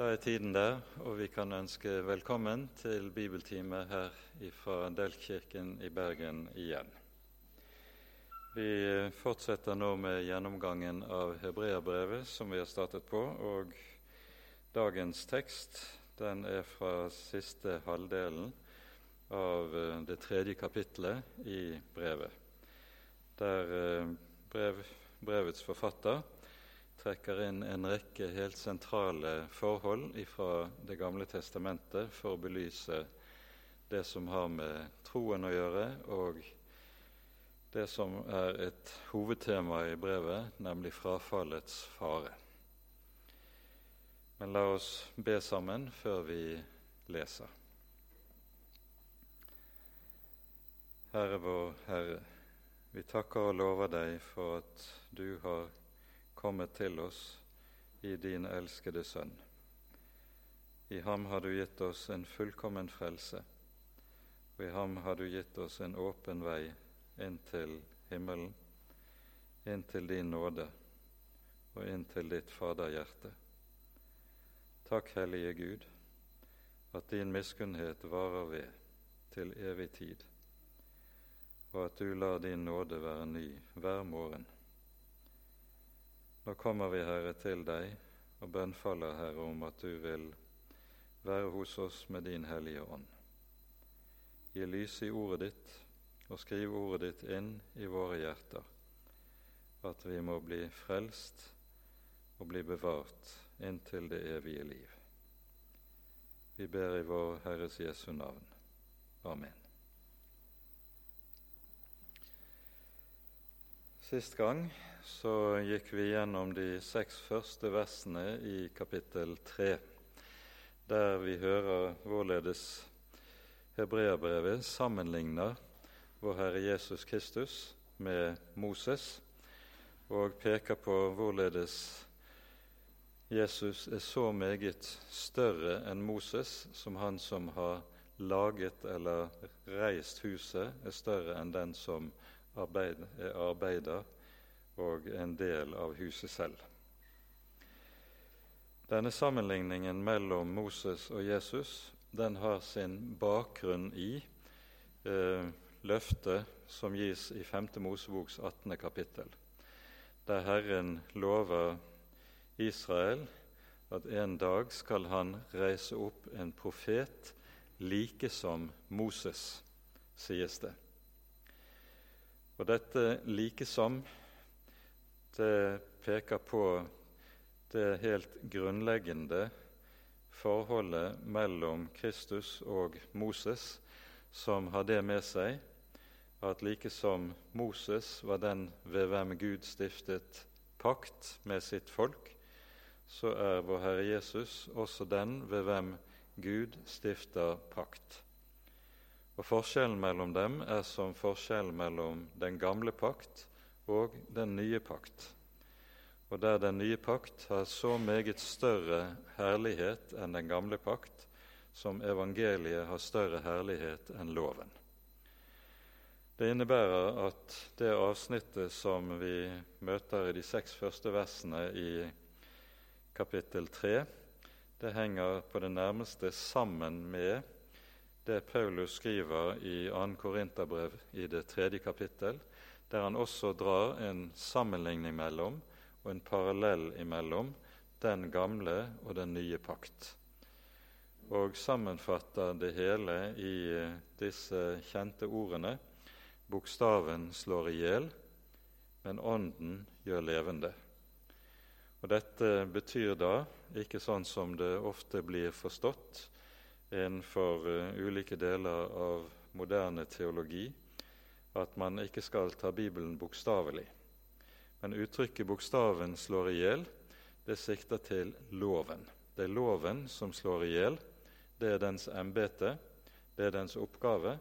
Da er tiden der, og vi kan ønske velkommen til bibeltime her fra Delkirken i Bergen igjen. Vi fortsetter nå med gjennomgangen av Hebreabrevet, som vi har startet på. og Dagens tekst den er fra siste halvdelen av eh, det tredje kapitlet i brevet, der eh, brev, brevets forfatter trekker inn en rekke helt sentrale forhold fra Det gamle testamentet for å belyse det som har med troen å gjøre, og det som er et hovedtema i brevet, nemlig frafallets fare. Men la oss be sammen før vi leser. Herre vår Herre, vi takker og lover deg for at du har kommet til oss i din elskede Sønn. I ham har du gitt oss en fullkommen frelse, og i ham har du gitt oss en åpen vei inn til himmelen, inn til din nåde og inn til ditt Faderhjerte. Takk, Hellige Gud, at din miskunnhet varer ved til evig tid, og at du lar din nåde være ny hver morgen. Nå kommer vi, Herre, til deg og bønnfaller, Herre, om at du vil være hos oss med din Hellige Ånd. Gi lys i ordet ditt og skriv ordet ditt inn i våre hjerter, at vi må bli frelst og bli bevart inntil det evige liv. Vi ber i vår Herres Jesu navn. Amen. Sist gang så gikk vi gjennom de seks første versene i kapittel tre, der vi hører hvorledes hebreabrevet sammenligner vår Herre Jesus Kristus med Moses, og peker på hvorledes Jesus er så meget større enn Moses som han som har laget eller reist huset, er større enn den som er arbeider og en del av huset selv. Denne sammenligningen mellom Moses og Jesus den har sin bakgrunn i eh, løftet som gis i 5. Moseboks 18. kapittel, der Herren lover Israel at en dag skal han reise opp en profet like som Moses, sies det. Og dette like som det peker på det helt grunnleggende forholdet mellom Kristus og Moses, som har det med seg at like som Moses var den ved hvem Gud stiftet pakt med sitt folk, så er vår Herre Jesus også den ved hvem Gud stifter pakt. Og Forskjellen mellom dem er som forskjellen mellom den gamle pakt og den nye pakt. Og der den nye pakt har så meget større herlighet enn den gamle pakt, som evangeliet har større herlighet enn loven. Det innebærer at det avsnittet som vi møter i de seks første versene i kapittel tre, det henger på det nærmeste sammen med det Paulus skriver i 2. Korinterbrev i det tredje kapittel, der han også drar en sammenligning mellom og en parallell imellom den gamle og den nye pakt. Og sammenfatter det hele i disse kjente ordene bokstaven slår i hjel, men ånden gjør levende. Og Dette betyr da, ikke sånn som det ofte blir forstått innenfor uh, ulike deler av moderne teologi, at man ikke skal ta Bibelen bokstavelig. Men uttrykket 'bokstaven slår i hjel' det sikter til loven. Det er loven som slår i hjel. Det er dens embete, det er dens oppgave.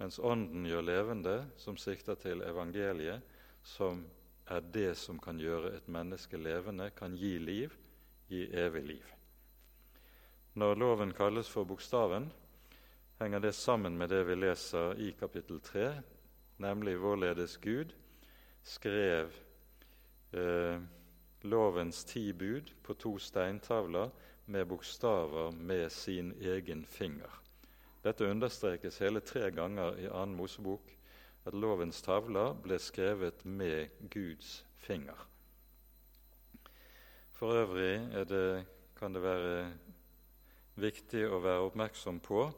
Mens Ånden gjør levende, som sikter til evangeliet, som er det som kan gjøre et menneske levende, kan gi liv, gi evig liv. Når loven kalles for bokstaven, henger det sammen med det vi leser i kapittel 3, nemlig hvorledes Gud skrev eh, lovens ti bud på to steintavler med bokstaver med sin egen finger. Dette understrekes hele tre ganger i annen Mosebok, at lovens tavler ble skrevet med Guds finger. For øvrig det, kan det være viktig å være oppmerksom på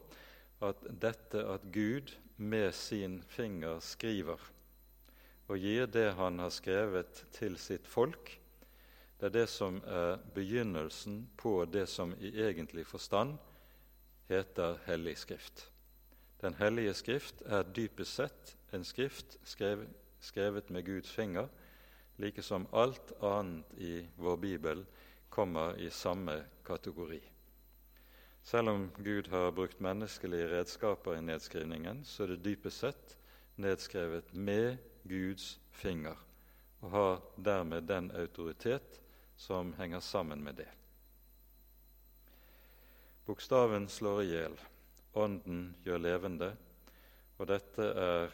at dette at Gud med sin finger skriver og gir det han har skrevet til sitt folk, det er det som er begynnelsen på det som i egentlig forstand heter Hellig Skrift. Den hellige Skrift er dypest sett en skrift skrevet, med Guds finger, like som alt annet i vår bibel kommer i samme kategori. Selv om Gud har brukt menneskelige redskaper i nedskrivningen, så er det dypest sett nedskrevet med Guds finger, og har dermed den autoritet som henger sammen med det. Bokstaven slår i hjel, Ånden gjør levende, og dette er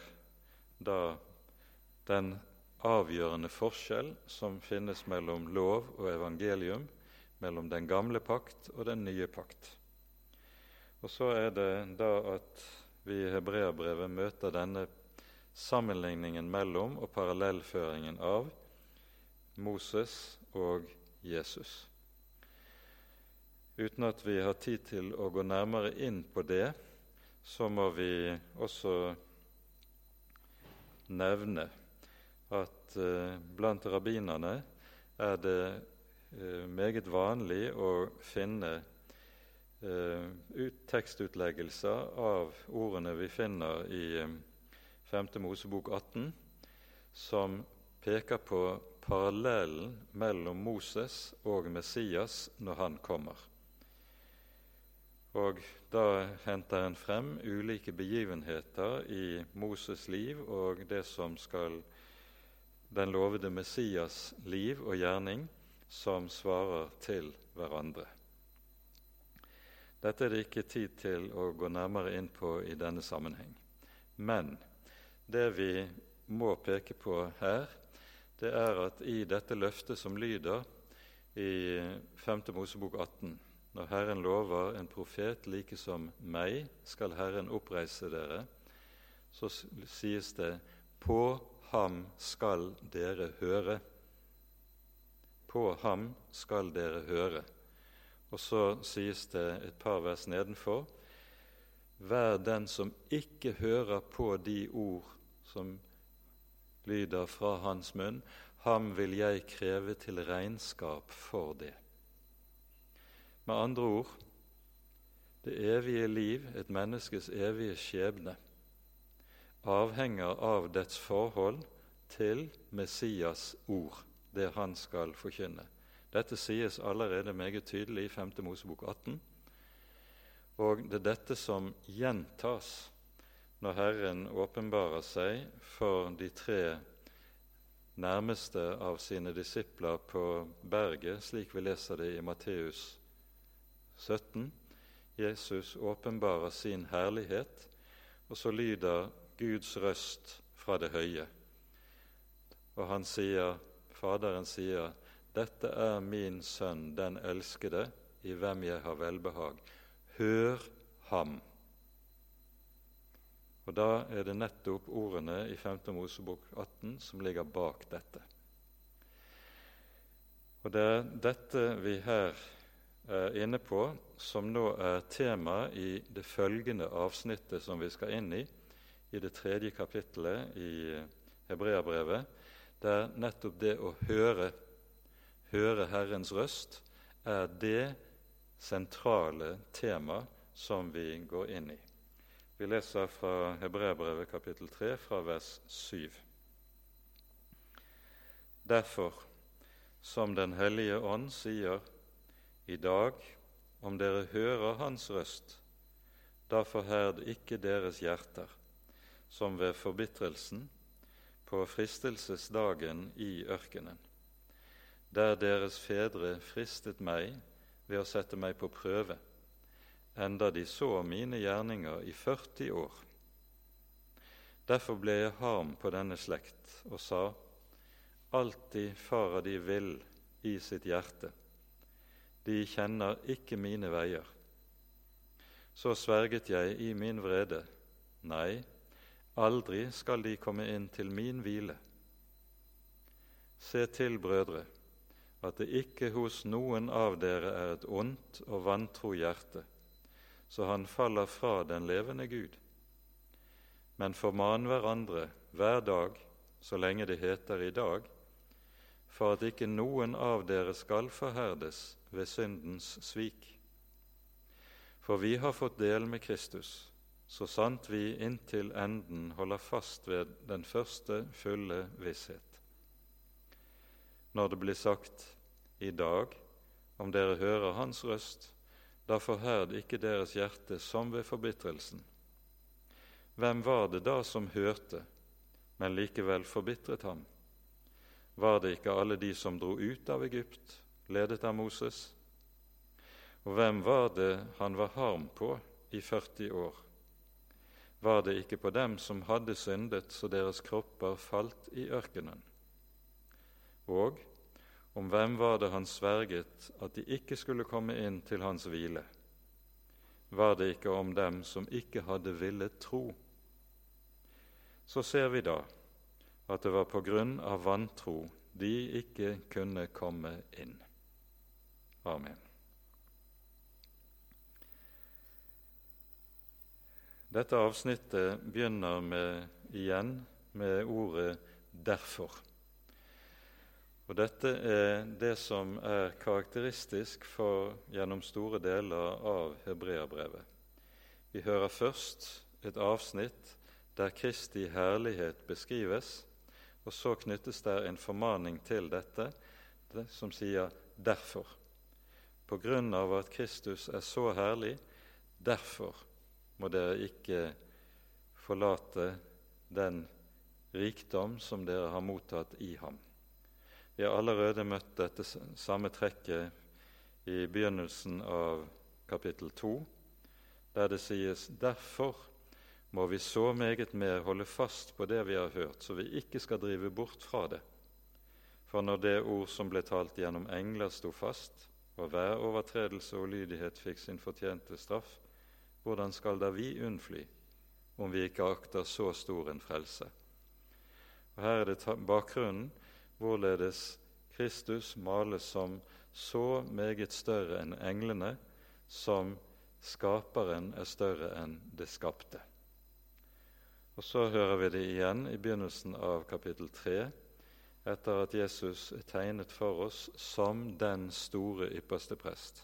da den avgjørende forskjell som finnes mellom lov og evangelium, mellom den gamle pakt og den nye pakt. Og så er det da at vi i hebreerbrevet møter denne sammenligningen mellom og parallellføringen av Moses og Jesus. Uten at vi har tid til å gå nærmere inn på det, så må vi også nevne at eh, blant rabbinerne er det eh, meget vanlig å finne eh, tekstutleggelser av ordene vi finner i 5. Mosebok 18, som peker på parallellen mellom Moses og Messias når han kommer. Og da henter en frem ulike begivenheter i Moses' liv og det som skal den lovede Messias' liv og gjerning, som svarer til hverandre. Dette er det ikke tid til å gå nærmere inn på i denne sammenheng. Men det vi må peke på her, det er at i dette løftet som lyder i 5. Mosebok 18, når Herren lover en profet like som meg, skal Herren oppreise dere, så sies det på ham skal dere høre. På ham skal dere høre. Og så sies det et par vers nedenfor Vær den som ikke hører på de ord som lyder fra hans munn, ham vil jeg kreve til regnskap for det. Med andre ord det evige liv, et menneskes evige skjebne, avhenger av dets forhold til Messias' ord, det han skal forkynne. Dette sies allerede meget tydelig i 5. Mosebok 18. Og det er dette som gjentas når Herren åpenbarer seg for de tre nærmeste av sine disipler på berget, slik vi leser det i Matteus 17. Jesus åpenbarer sin herlighet, og så lyder Guds røst fra det høye. Og han sier, Faderen sier, 'Dette er min sønn, den elskede, i hvem jeg har velbehag. Hør ham.' Og Da er det nettopp ordene i 5. Mosebok 18 som ligger bak dette. Og Det er dette vi her er inne på, som nå er tema i det følgende avsnittet som vi skal inn i, i det tredje kapittelet i Hebreabrevet, der nettopp det å høre, høre Herrens røst, er det sentrale tema som vi går inn i. Vi leser fra Hebreabrevet kapittel 3, fra vers 7. Derfor, som Den hellige ånd sier, i dag, om dere hører Hans røst, da forherd ikke deres hjerter, som ved forbitrelsen på fristelsesdagen i ørkenen, der deres fedre fristet meg ved å sette meg på prøve enda de så mine gjerninger i 40 år. Derfor ble jeg harm på denne slekt og sa:" Alltid farer de vill i sitt hjerte. de kjenner ikke mine veier. Så sverget jeg i min vrede, nei, aldri skal de komme inn til min hvile. Se til, brødre, at det ikke hos noen av dere er et ondt og vantro hjerte, så han faller fra den levende Gud. Men forman hverandre hver dag, så lenge det heter i dag, for at ikke noen av dere skal forherdes ved syndens svik. For vi har fått del med Kristus, så sant vi inntil enden holder fast ved den første fulle visshet. Når det blir sagt i dag, om dere hører Hans røst, da forherd ikke deres hjerte som ved forbitrelsen. Hvem var det da som hørte, men likevel forbitret ham? Var det ikke alle de som dro ut av Egypt, ledet av Moses? Og hvem var det han var harm på i 40 år? Var det ikke på dem som hadde syndet så deres kropper falt i ørkenen? Og om hvem var det han sverget at de ikke skulle komme inn til hans hvile? Var det ikke om dem som ikke hadde villet tro? Så ser vi da at det var på grunn av vantro de ikke kunne komme inn. Amen. Dette avsnittet begynner med, igjen med ordet 'derfor'. Og Dette er det som er karakteristisk for gjennom store deler av hebreabrevet. Vi hører først et avsnitt der Kristi herlighet beskrives, og så knyttes der en formaning til dette det som sier 'derfor'. På grunn av at Kristus er så herlig, derfor må dere ikke forlate den rikdom som dere har mottatt i ham. Vi har allerede møtt dette samme trekket i begynnelsen av kapittel 2, der det sies derfor må vi så meget mer holde fast på det vi har hørt, så vi ikke skal drive bort fra det. For når det ord som ble talt gjennom engler, sto fast, og hver overtredelse og lydighet fikk sin fortjente straff, hvordan skal da vi unnfly, om vi ikke akter så stor en frelse? Og Her er det bakgrunnen hvorledes Kristus males som så meget større enn englene, som skaperen er større enn det skapte. Og Så hører vi det igjen i begynnelsen av kapittel 3, etter at Jesus er tegnet for oss som den store ypperste prest.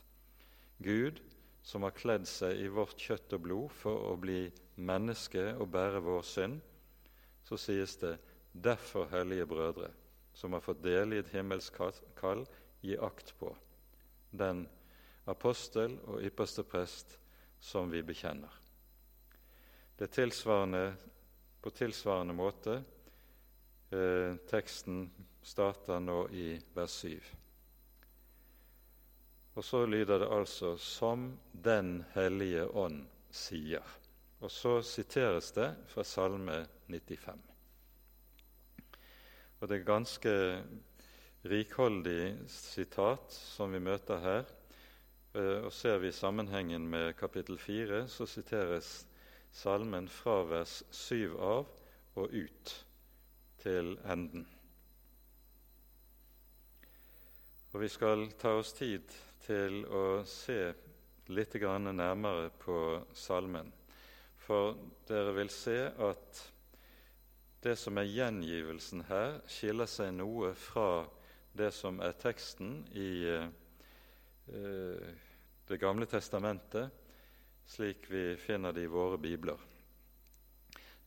Gud som har kledd seg i vårt kjøtt og blod for å bli menneske og bære vår synd, så sies det derfor, hellige brødre, som har fått del i et himmelsk kall, gi akt på den apostel og ypperste prest som vi bekjenner. Det tilsvarende, på tilsvarende måte eh, teksten starter nå i vers 7. Og så lyder det altså 'som Den hellige ånd sier'. Og så siteres det fra Salme 95. Og det er ganske rikholdig sitat som vi møter her. Eh, og Ser vi sammenhengen med kapittel 4, så siteres salmen fra vers 7 av og ut til enden. Og Vi skal ta oss tid til å se litt nærmere på salmen. For dere vil se at det som er gjengivelsen her, skiller seg noe fra det som er teksten i eh, Det gamle testamentet, slik vi finner det i våre bibler.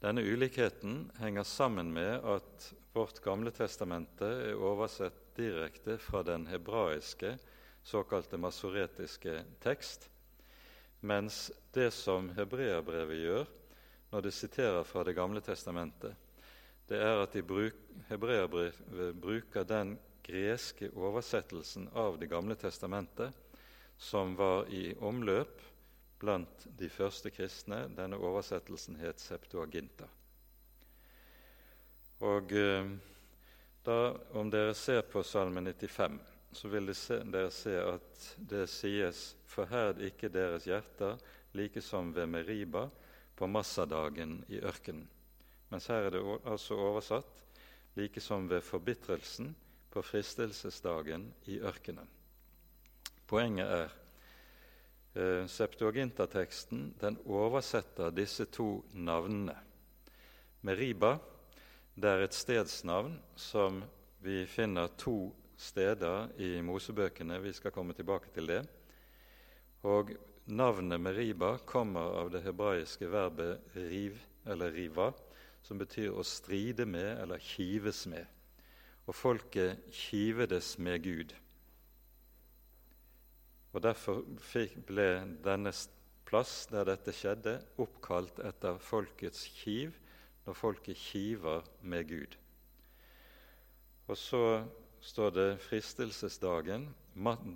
Denne ulikheten henger sammen med at vårt Gamle testamente er oversett direkte fra den hebraiske, såkalte masoretiske tekst, mens det som hebreerbrevet gjør når det siterer fra Det gamle testamentet, det er at de bruk, hebreerbrevet bruker den greske oversettelsen av Det gamle testamentet som var i omløp blant de første kristne. Denne oversettelsen het Septuaginta. Og eh, da, Om dere ser på Salme 95, så vil dere se at det sies 'forherd ikke deres hjerter', like som ved Meriba på massadagen i ørkenen. Mens her er det altså oversatt 'like som ved forbitrelsen på fristelsesdagen i ørkenen'. Poenget er eh, Septuaginta-teksten den oversetter disse to navnene. Meriba det er et stedsnavn som vi finner to steder i Mosebøkene. Vi skal komme tilbake til det. Og navnet Meriba kommer av det hebraiske verbet riv, eller riva, som betyr å stride med eller kives med. Og folket kivedes med Gud. Og Derfor ble denne plass der dette skjedde, oppkalt etter folkets kiv, når folket kiver med Gud. Og så står det fristelsesdagen.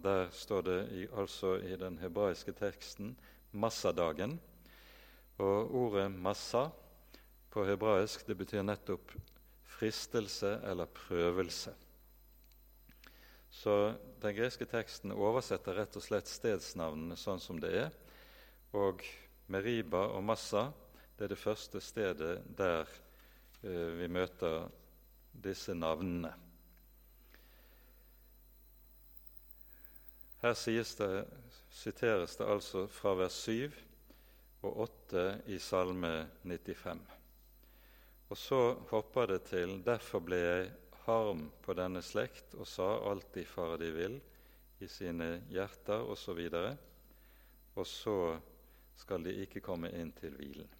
Der står det i, altså i den hebraiske teksten massadagen. Og ordet massa på hebraisk det betyr nettopp fristelse eller prøvelse. Så den greske teksten oversetter rett og slett stedsnavnene sånn som det er. Og Meriba og Massa det er det første stedet der eh, vi møter disse navnene. Her det, siteres det altså fra vers 7 og 8 i Salme 95. Og så hopper det til 'Derfor ble jeg harm på denne slekt og sa alt de farer de vil i sine hjerter', osv. Og, og så skal de ikke komme inn til hvilen.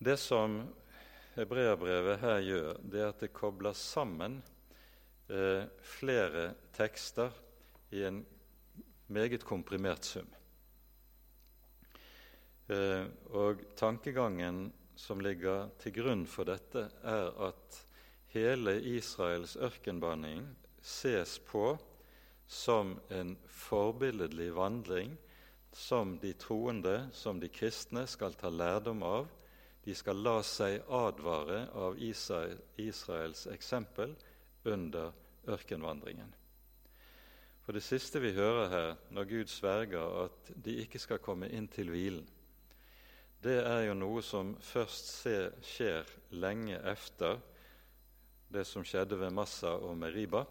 Det som hebreabrevet her gjør, det er at det kobler sammen eh, flere tekster i en meget komprimert sum. Eh, og tankegangen som ligger til grunn for dette, er at hele Israels ørkenvandring ses på som en forbilledlig vandring som de troende, som de kristne, skal ta lærdom av de skal la seg advare av Israels eksempel under ørkenvandringen. For det siste vi hører her, når Gud sverger at de ikke skal komme inn til hvilen, det er jo noe som først skjer lenge efter det som skjedde ved Massa og Meriba,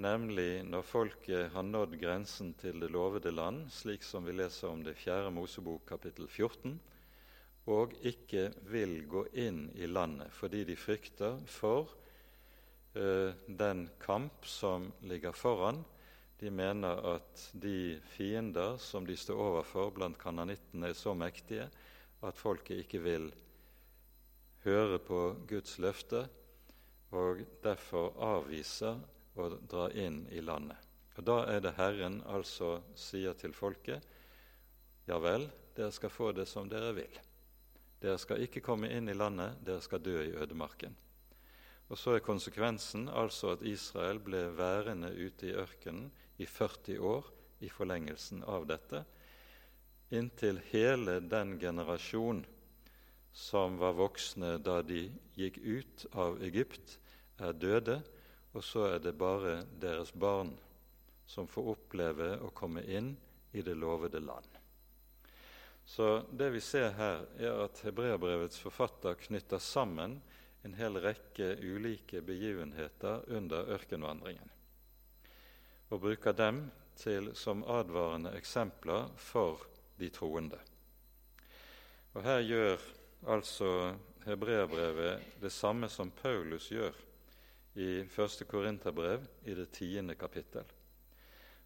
nemlig når folket har nådd grensen til det lovede land, slik som vi leser om det fjerde Mosebok kapittel 14, og ikke vil gå inn i landet fordi de frykter for uh, den kamp som ligger foran. De mener at de fiender som de står overfor blant kananittene, er så mektige at folket ikke vil høre på Guds løfte, og derfor avviser å dra inn i landet. Og Da er det Herren altså sier til folket, ja vel, dere skal få det som dere vil. Dere skal ikke komme inn i landet, dere skal dø i ødemarken. Og Så er konsekvensen altså at Israel ble værende ute i ørkenen i 40 år i forlengelsen av dette, inntil hele den generasjon som var voksne da de gikk ut av Egypt, er døde, og så er det bare deres barn som får oppleve å komme inn i det lovede land. Så det vi ser her, er at hebreerbrevets forfatter knytter sammen en hel rekke ulike begivenheter under ørkenvandringen, og bruker dem til som advarende eksempler for de troende. Og Her gjør altså hebreerbrevet det samme som Paulus gjør i 1. Korinterbrev i det tiende kapittel.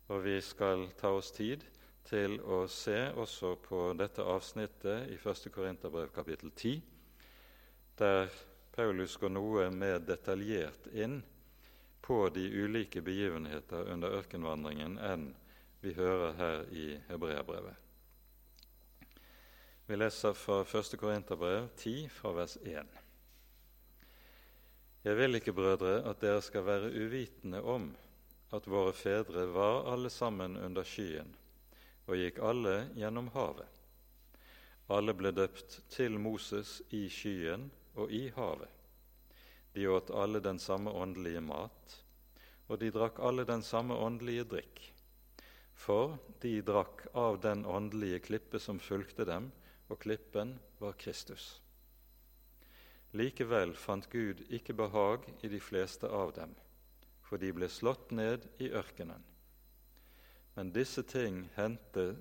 Og vi skal ta oss tid til å se også på dette avsnittet i 1. Korinterbrev kapittel 10, der Paulus går noe mer detaljert inn på de ulike begivenheter under ørkenvandringen enn vi hører her i Hebreabrevet. Vi leser fra 1. Korinterbrev 10, fra vers 1. Jeg vil ikke, brødre, at dere skal være uvitende om at våre fedre var alle sammen under skyen og gikk alle gjennom havet. Alle ble døpt til Moses i skyen og i havet. De åt alle den samme åndelige mat, og de drakk alle den samme åndelige drikk. For de drakk av den åndelige klippe som fulgte dem, og klippen var Kristus. Likevel fant Gud ikke behag i de fleste av dem, for de ble slått ned i ørkenen. Men disse ting hendte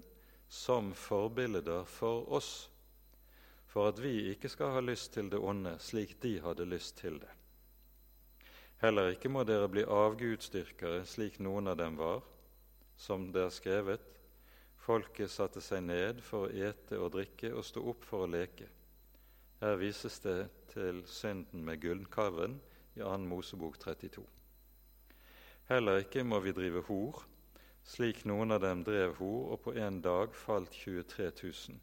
som forbilder for oss, for at vi ikke skal ha lyst til det onde slik de hadde lyst til det. Heller ikke må dere bli avgudsdyrkere slik noen av dem var, som det er skrevet, folket satte seg ned for å ete og drikke og stå opp for å leke. Her vises det til synden med gullkalven i 2. Mosebok 32. Heller ikke må vi drive hor, slik noen av dem drev hor, og på en dag falt 23 000.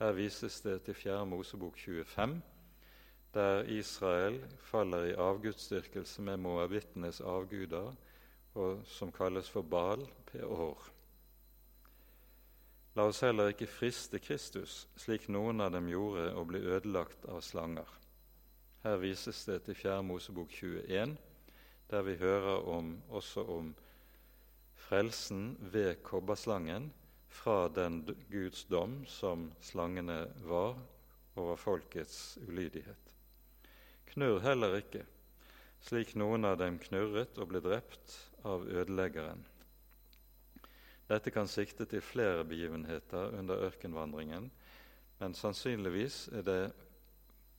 Her vises det til 4. Mosebok 25 der Israel faller i avgudsdyrkelse med moabittenes avguder, og som kalles for Baal peor. La oss heller ikke friste Kristus, slik noen av dem gjorde, og bli ødelagt av slanger. Her vises det til 4. Mosebok 21, der vi hører om, også om frelsen ved kobberslangen fra den Guds dom som slangene var over folkets ulydighet. Knurr heller ikke, slik noen av dem knurret og ble drept av ødeleggeren. Dette kan sikte til flere begivenheter under ørkenvandringen, men sannsynligvis er det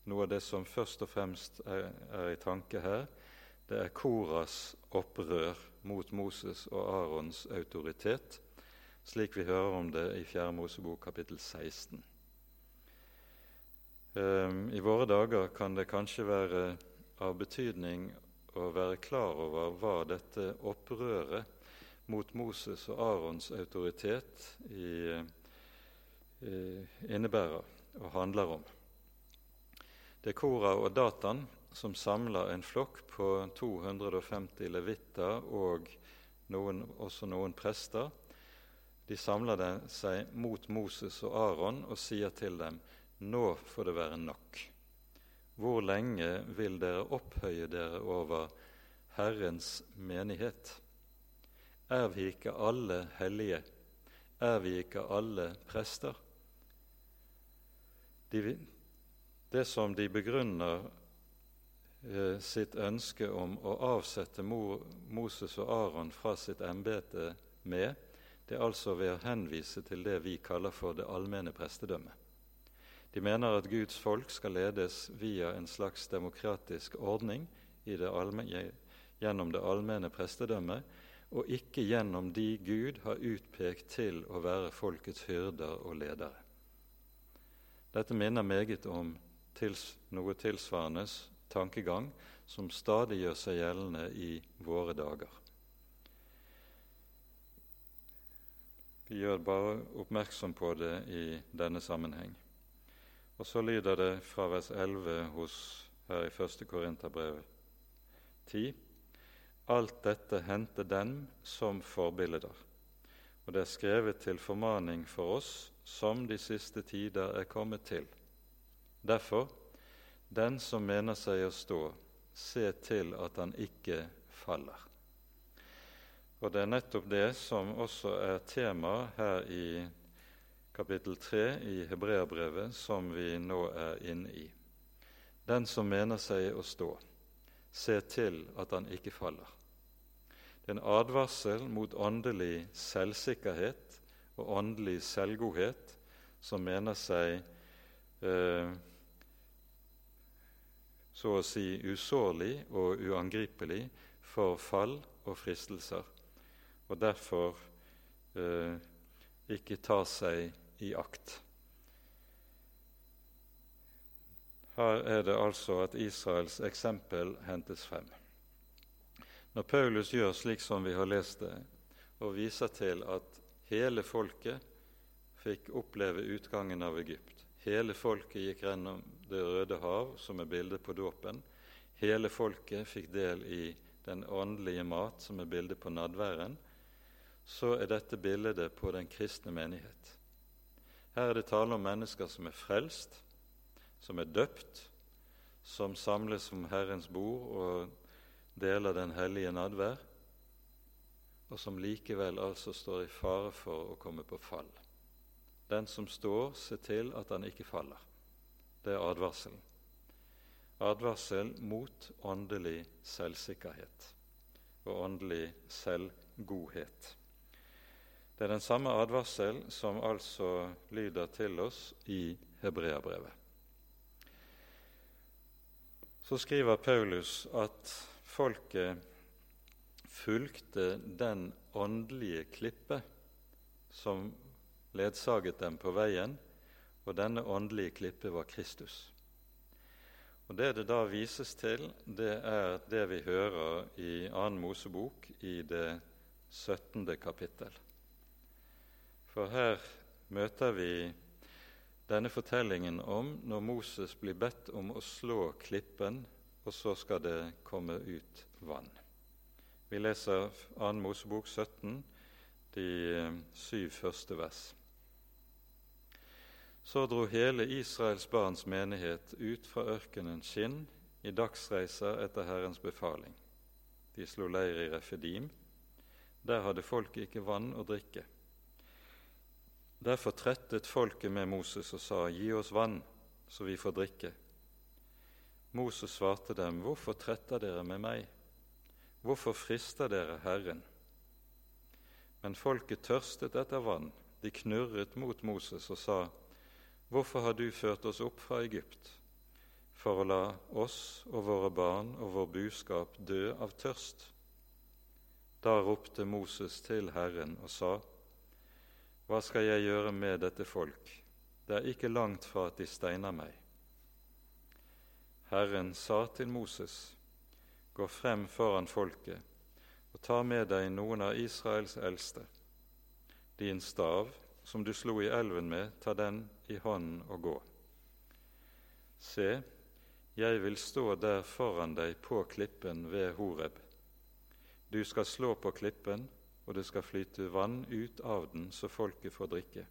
noe av det som først og fremst er, er i tanke her. Det er Koras opprør mot Moses og Arons autoritet, slik vi hører om det i 4. Mosebok kapittel 16. Ehm, I våre dager kan det kanskje være av betydning å være klar over hva dette opprøret mot Moses og Arons autoritet i, innebærer og handler om. Det er Kora og Datan som samler en flokk på 250 levitter og noen, også noen prester. De samler seg mot Moses og Aron og sier til dem:" Nå får det være nok. Hvor lenge vil dere opphøye dere over Herrens menighet? Er vi ikke alle hellige? Er vi ikke alle prester? De, det som de begrunner eh, sitt ønske om å avsette Mo, Moses og Aron fra sitt embete med, det er altså ved å henvise til det vi kaller for det allmenne prestedømmet. De mener at Guds folk skal ledes via en slags demokratisk ordning det allmenne, gjennom det allmenne prestedømmet, og ikke gjennom de Gud har utpekt til å være folkets hyrder og ledere. Dette minner meget om tils, noe tilsvarende tankegang som stadig gjør seg gjeldende i våre dager. Vi gjør bare oppmerksom på det i denne sammenheng. Og så lyder det fra vers 11 hos her i 1. Korinterbrev 10.: Alt dette hendte dem som forbilder, og det er skrevet til formaning for oss som de siste tider er kommet til. Derfor, den som mener seg å stå, se til at han ikke faller. Og det er nettopp det som også er tema her i kapittel 3 i Hebreabrevet, som vi nå er inne i. Den som mener seg å stå, se til at han ikke faller. Det er en advarsel mot åndelig selvsikkerhet og åndelig selvgodhet som mener seg eh, så å si usårlig og uangripelig for fall og fristelser, og derfor eh, ikke tar seg i akt. Her er det altså at Israels eksempel hentes frem. Når Paulus gjør slik som vi har lest det, og viser til at hele folket fikk oppleve utgangen av Egypt Hele folket gikk gjennom Det røde hav, som er bildet på dåpen. Hele folket fikk del i den åndelige mat, som er bildet på nadværen. Så er dette bildet på den kristne menighet. Her er det tale om mennesker som er frelst, som er døpt, som samles om Herrens bord og deler den hellige nadvær, og som likevel altså står i fare for å komme på fall. Den som står, se til at han ikke faller. Det er advarselen. Advarsel mot åndelig selvsikkerhet og åndelig selvgodhet. Det er den samme advarsel som altså lyder til oss i Hebreabrevet. Så skriver Paulus at folket fulgte den åndelige klippe som ledsaget dem på veien, og denne åndelige klippe var Kristus. Og Det det da vises til, det er det vi hører i 2. Mosebok i det 17. kapittel. For her møter vi denne fortellingen om når Moses blir bedt om å slå klippen, og så skal det komme ut vann. Vi leser 2. Mosebok 17, de syv første vers. Så dro hele Israels barns menighet ut fra ørkenen Skinn i dagsreiser etter Herrens befaling. De slo leir i Refedim. Der hadde folket ikke vann å drikke. Derfor trettet folket med Moses og sa, Gi oss vann, så vi får drikke. Moses svarte dem, Hvorfor tretter dere med meg? Hvorfor frister dere Herren? Men folket tørstet etter vann. De knurret mot Moses og sa, Hvorfor har du ført oss opp fra Egypt for å la oss og våre barn og vår buskap dø av tørst? Da ropte Moses til Herren og sa, Hva skal jeg gjøre med dette folk? Det er ikke langt fra at de steiner meg. Herren sa til Moses, Gå frem foran folket og ta med deg noen av Israels eldste, din stav som du slo i elven med, ta den i hånden og gå. Se, jeg vil stå der foran deg på klippen ved Horeb. Du skal slå på klippen, og det skal flyte vann ut av den, så folket får drikke.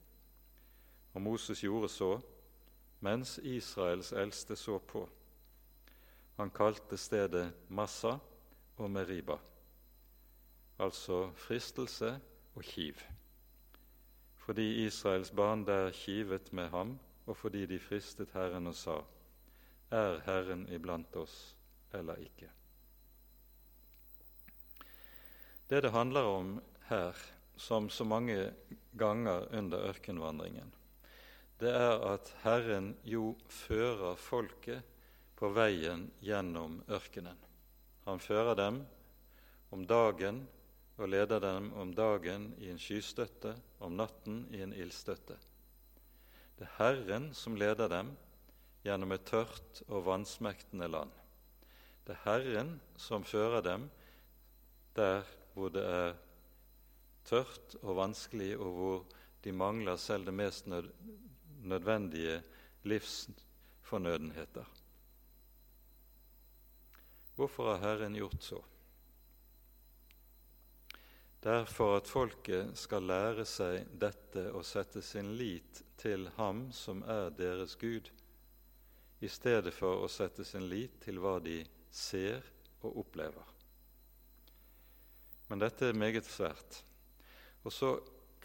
Og Moses gjorde så, mens Israels eldste så på. Han kalte stedet Massa og Meriba, altså fristelse og kiv fordi Israels barn der kivet med ham, og fordi de fristet Herren og sa:" Er Herren iblant oss eller ikke? Det det handler om her, som så mange ganger under ørkenvandringen, det er at Herren jo fører folket på veien gjennom ørkenen. Han fører dem om dagen og leder dem om dagen i en skystøtte, om natten i en ildstøtte. Det er Herren som leder dem gjennom et tørt og vannsmektende land. Det er Herren som fører dem der hvor det er tørt og vanskelig, og hvor de mangler selv det mest nødvendige livsfornødenheter. Hvorfor har Herren gjort så? Det er for at folket skal lære seg dette og sette sin lit til Ham som er deres Gud, i stedet for å sette sin lit til hva de ser og opplever. Men dette er meget svært. Og så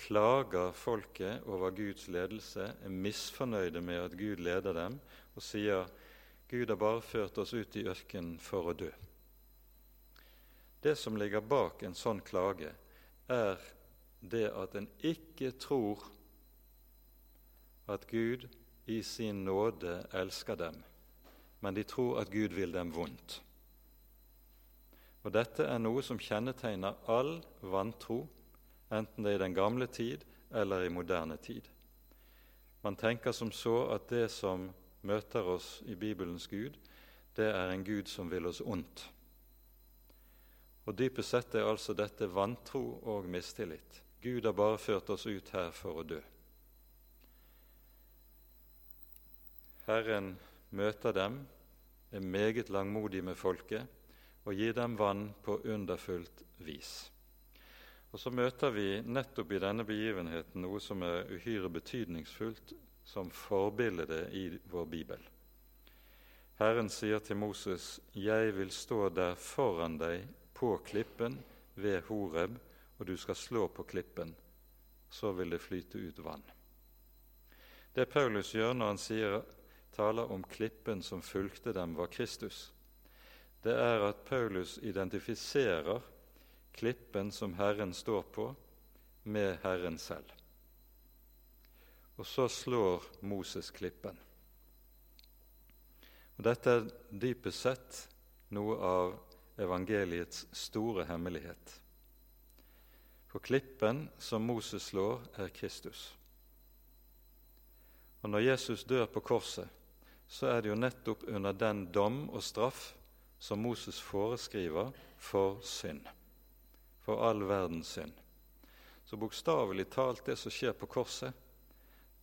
klager folket over Guds ledelse, er misfornøyde med at Gud leder dem, og sier Gud har bare ført oss ut i ørkenen for å dø. Det som ligger bak en sånn klage, er det at en ikke tror at Gud i sin nåde elsker dem, men de tror at Gud vil dem vondt. Og Dette er noe som kjennetegner all vantro, enten det er i den gamle tid eller i moderne tid. Man tenker som så at det som møter oss i Bibelens Gud, det er en Gud som vil oss ondt. Og Dypest sett er altså dette vantro og mistillit. Gud har bare ført oss ut her for å dø. Herren møter dem, er meget langmodig med folket og gi dem vann på underfullt vis. Og Så møter vi nettopp i denne begivenheten noe som er uhyre betydningsfullt som forbilde i vår bibel. Herren sier til Moses, 'Jeg vil stå der foran deg på klippen ved Horeb, og du skal slå på klippen. Så vil det flyte ut vann.' Det Paulus gjør når han sier, taler om klippen som fulgte dem, var Kristus, det er at Paulus identifiserer klippen som Herren står på, med Herren selv. Og så slår Moses klippen. Og Dette er dypest sett noe av evangeliets store hemmelighet. For klippen som Moses slår, er Kristus. Og Når Jesus dør på korset, så er det jo nettopp under den dom og straff som Moses foreskriver for synd, for all verdens synd. Så bokstavelig talt, det som skjer på korset,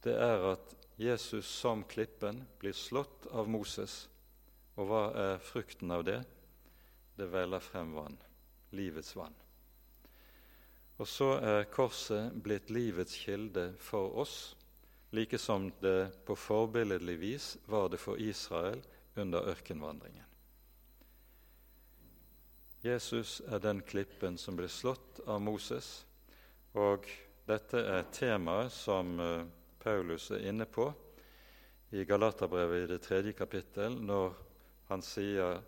det er at Jesus som klippen blir slått av Moses. Og hva er frukten av det? Det veller frem vann, livets vann. Og så er korset blitt livets kilde for oss, like som det på forbilledlig vis var det for Israel under ørkenvandringen. Jesus er den klippen som ble slått av Moses, og dette er temaet som eh, Paulus er inne på i Galaterbrevet i det tredje kapittel, når han sier,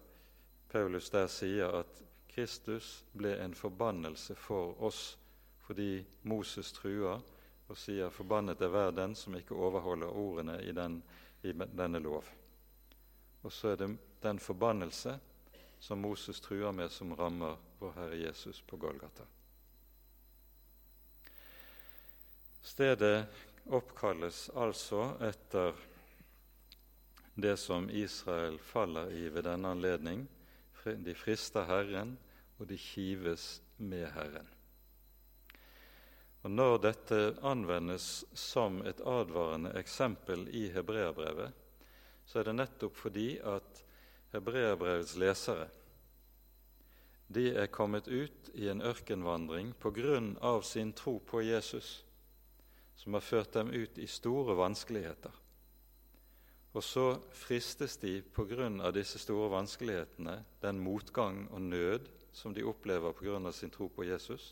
Paulus der sier at Kristus ble en forbannelse for oss fordi Moses truer og sier 'forbannet er hver den som ikke overholder ordene i, den, i denne lov'. Og så er det den forbannelse som Moses truer med, som rammer vår Herre Jesus på Golgata. Stedet oppkalles altså etter det som Israel faller i ved denne anledning. De frister Herren, og de kives med Herren. Og Når dette anvendes som et advarende eksempel i hebreerbrevet, så er det nettopp fordi at hebreerbrevets lesere de er kommet ut i en ørkenvandring på grunn av sin tro på Jesus, som har ført dem ut i store vanskeligheter. Og så fristes de på grunn av disse store vanskelighetene, den motgang og nød som de opplever på grunn av sin tro på Jesus,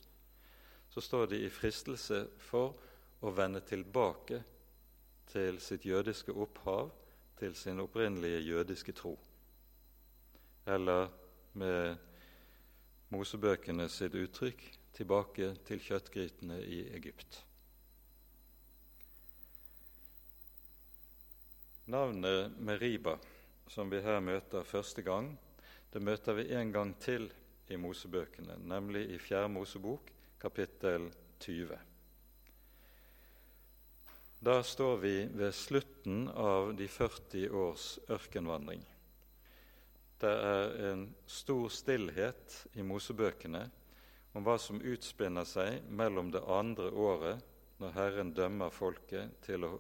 så står de i fristelse for å vende tilbake til sitt jødiske opphav, til sin opprinnelige jødiske tro eller med Mosebøkene sitt uttrykk tilbake til kjøttgrytene i Egypt. Navnet Meriba, som vi her møter første gang, det møter vi en gang til i Mosebøkene, nemlig i Fjerde Mosebok, kapittel 20. Da står vi ved slutten av de 40 års ørkenvandring. Det er en stor stillhet i Mosebøkene om hva som utspinner seg mellom det andre året, når Herren dømmer folket til å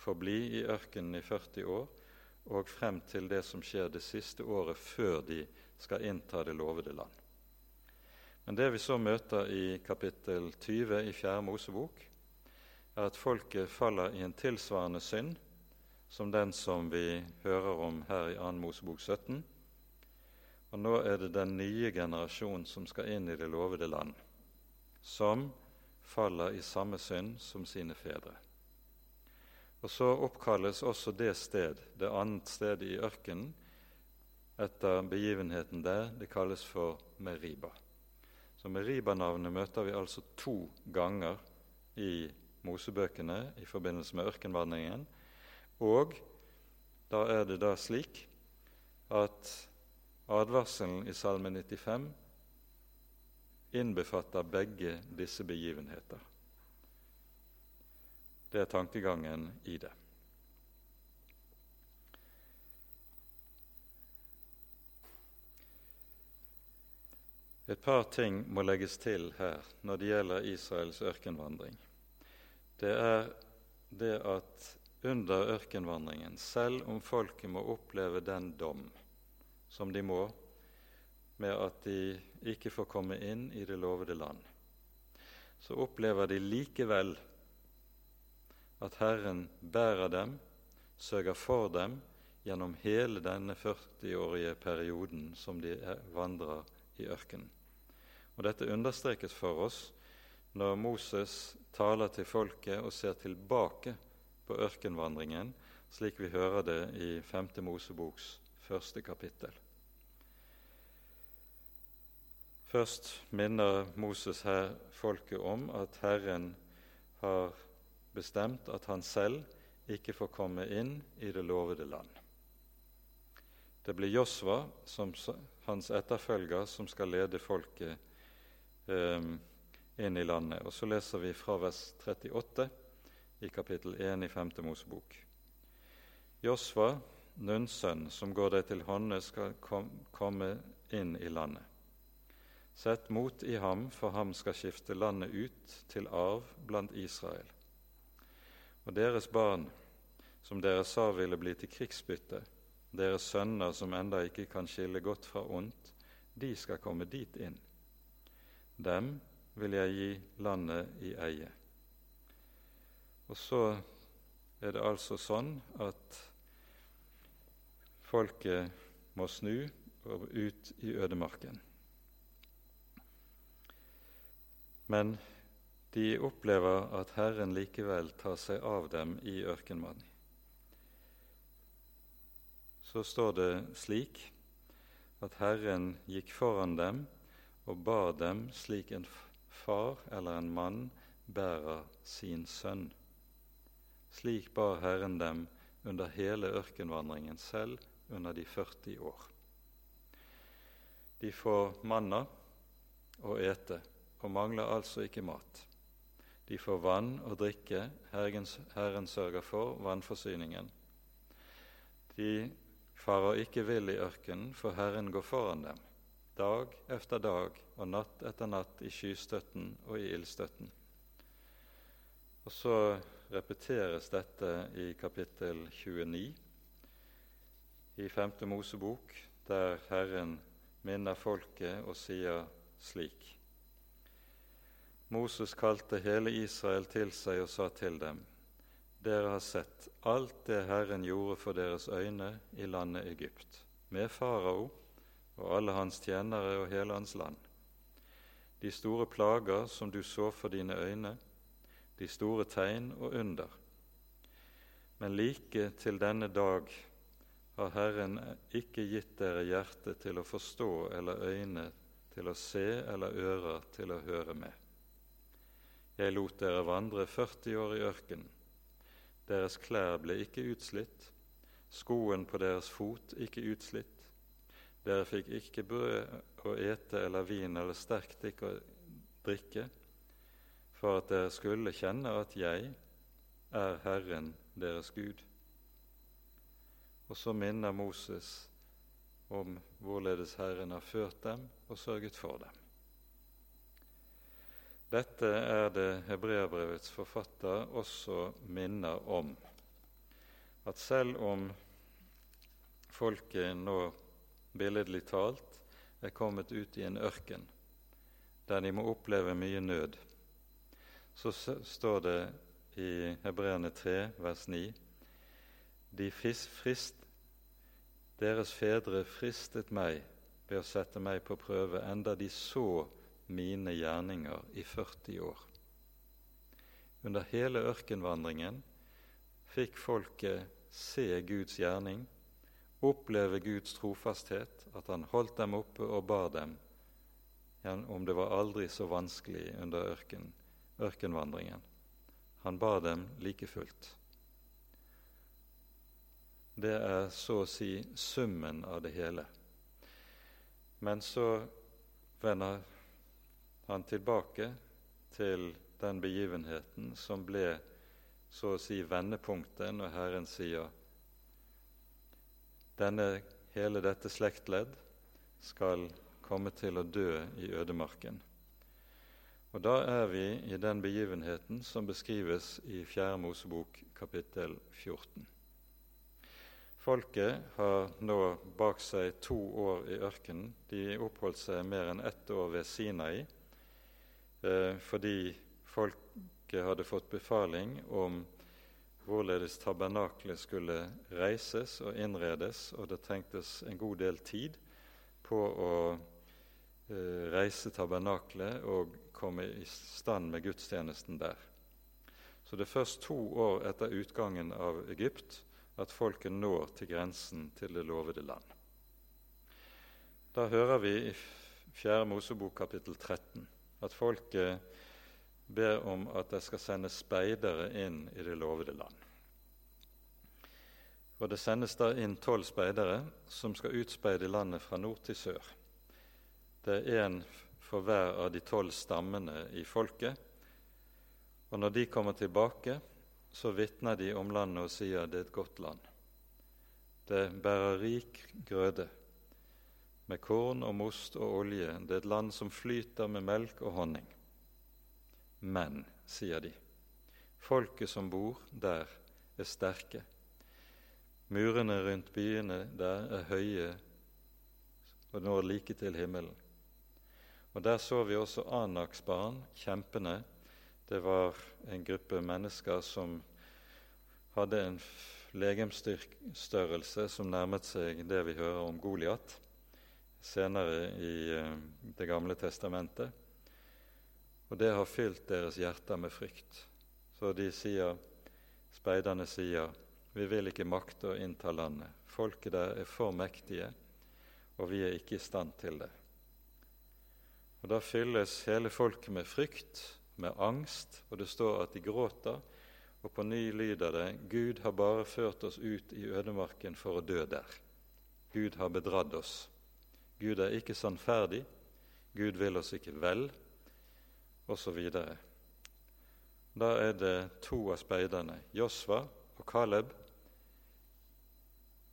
forbli i ørkenen i 40 år, og frem til det som skjer det siste året før de skal innta det lovede land. Men det vi så møter i kapittel 20 i 4. Mosebok, er at folket faller i en tilsvarende synd som den som vi hører om her i 2. Mosebok 17 og nå er det den nye generasjon som skal inn i det lovede land, som faller i samme synd som sine fedre. Og Så oppkalles også det sted, det annet stedet i ørkenen, etter begivenheten der. Det kalles for Meriba. Så Meriba-navnet møter vi altså to ganger i Mosebøkene i forbindelse med ørkenvandringen. Og da er det da slik at Advarselen i Salme 95 innbefatter begge disse begivenheter. Det er tankegangen i det. Et par ting må legges til her når det gjelder Israels ørkenvandring. Det er det at under ørkenvandringen, selv om folket må oppleve den dom som de må, med at de ikke får komme inn i det lovede land, så opplever de likevel at Herren bærer dem, sørger for dem gjennom hele denne 40-årige perioden som de vandrer i ørkenen. Og Dette understrekes for oss når Moses taler til folket og ser tilbake på ørkenvandringen, slik vi hører det i 5. Moseboks første kapittel. Først minner Moses her folket om at Herren har bestemt at han selv ikke får komme inn i det lovede land. Det blir Josva, hans etterfølger, som skal lede folket eh, inn i landet. Og Så leser vi fra vers 38 i kapittel 1 i 5. Mosebok. Josva, Nuns sønn, som går deg til hånde, skal kom, komme inn i landet. Sett mot i ham, for ham skal skifte landet ut til arv blant Israel. Og deres barn, som dere sa ville bli til krigsbytte, deres sønner som enda ikke kan skille godt fra ondt, de skal komme dit inn. Dem vil jeg gi landet i eie. Og så er det altså sånn at folket må snu og ut i ødemarken. Men de opplever at Herren likevel tar seg av dem i ørkenmannen så står det slik at Herren gikk foran dem og bar dem slik en far eller en mann bærer sin sønn. Slik bar Herren dem under hele ørkenvandringen, selv under de 40 år. De får manna å ete og mangler altså ikke mat. De får vann og drikke, Herren, sørger for vannforsyningen. De farer ikke vill i ørkenen, for Herren går foran dem, dag efter dag og natt etter natt i skystøtten og i ildstøtten. Og så repeteres dette i kapittel 29 i 5. Mosebok, der Herren minner folket og sier slik. Moses kalte hele Israel til seg og sa til dem:" dere har sett alt det Herren gjorde for deres øyne i landet Egypt, med farao og alle hans tjenere og hele hans land. De store plager som du så for dine øyne, de store tegn og under. Men like til denne dag har Herren ikke gitt dere hjerte til å forstå eller øyne til å se eller ører til å høre med. Jeg lot dere vandre 40 år i ørkenen deres klær ble ikke utslitt, skoen på deres fot ikke utslitt. Dere fikk ikke brød å ete eller vin eller sterkt å drikke, for at dere skulle kjenne at jeg er Herren deres Gud. Og så minner Moses om hvorledes Herren har ført dem og sørget for dem. Dette er det hebreerbrevets forfatter også minner om. At selv om folket nå billedlig talt er kommet ut i en ørken der de må oppleve mye nød, så står det i Hebreerne 3, vers 9.: De frist, Deres fedre fristet meg ved å sette meg på prøve, enda de så mine gjerninger i 40 år. Under hele ørkenvandringen fikk folket se Guds gjerning, oppleve Guds trofasthet, at han holdt dem oppe og bar dem, om det var aldri så vanskelig under ørken, ørkenvandringen. Han bar dem like fullt. Det er så å si summen av det hele. Men så vender han tilbake til den begivenheten som ble så å si vendepunktet når Herren sier denne, hele dette slektledd skal komme til å dø i ødemarken. Og Da er vi i den begivenheten som beskrives i 4. Mosebok kapittel 14. Folket har nå bak seg to år i ørkenen. De oppholdt seg mer enn ett år ved Sinai eh, fordi folket hadde fått befaling om hvorledes tabernaklet skulle reises og innredes, og det trengtes en god del tid på å eh, reise tabernaklet og komme i stand med gudstjenesten der. Så det er først to år etter utgangen av Egypt at folket når til grensen til det lovede land. Da hører vi i 4. Mosebok kapittel 13 at folket ber om at det skal sendes speidere inn i det lovede land. Og Det sendes da inn tolv speidere som skal utspeide landet fra nord til sør. Det er én for hver av de tolv stammene i folket. Og når de kommer tilbake, så vitner de om landet og sier det er et godt land. Det bærer rik grøde, med korn og most og olje. Det er et land som flyter med melk og honning. Men, sier de, folket som bor der, er sterke. Murene rundt byene der er høye og når like til himmelen. Og Der så vi også Anaks barn, kjempene. Det var en gruppe mennesker som hadde en legemsstørrelse som nærmet seg det vi hører om Goliat senere i eh, Det gamle testamentet. Og det har fylt deres hjerter med frykt. Så de sier, speiderne sier, vi vil ikke makte å innta landet. Folket der er for mektige, og vi er ikke i stand til det. Og Da fylles hele folket med frykt, med angst, og det står at de gråter. Og på ny lyder det Gud har bare ført oss ut i ødemarken for å dø der. Gud har bedratt oss. Gud er ikke sannferdig. Gud vil oss ikke vel osv. Da er det to av speiderne, Josva og Caleb,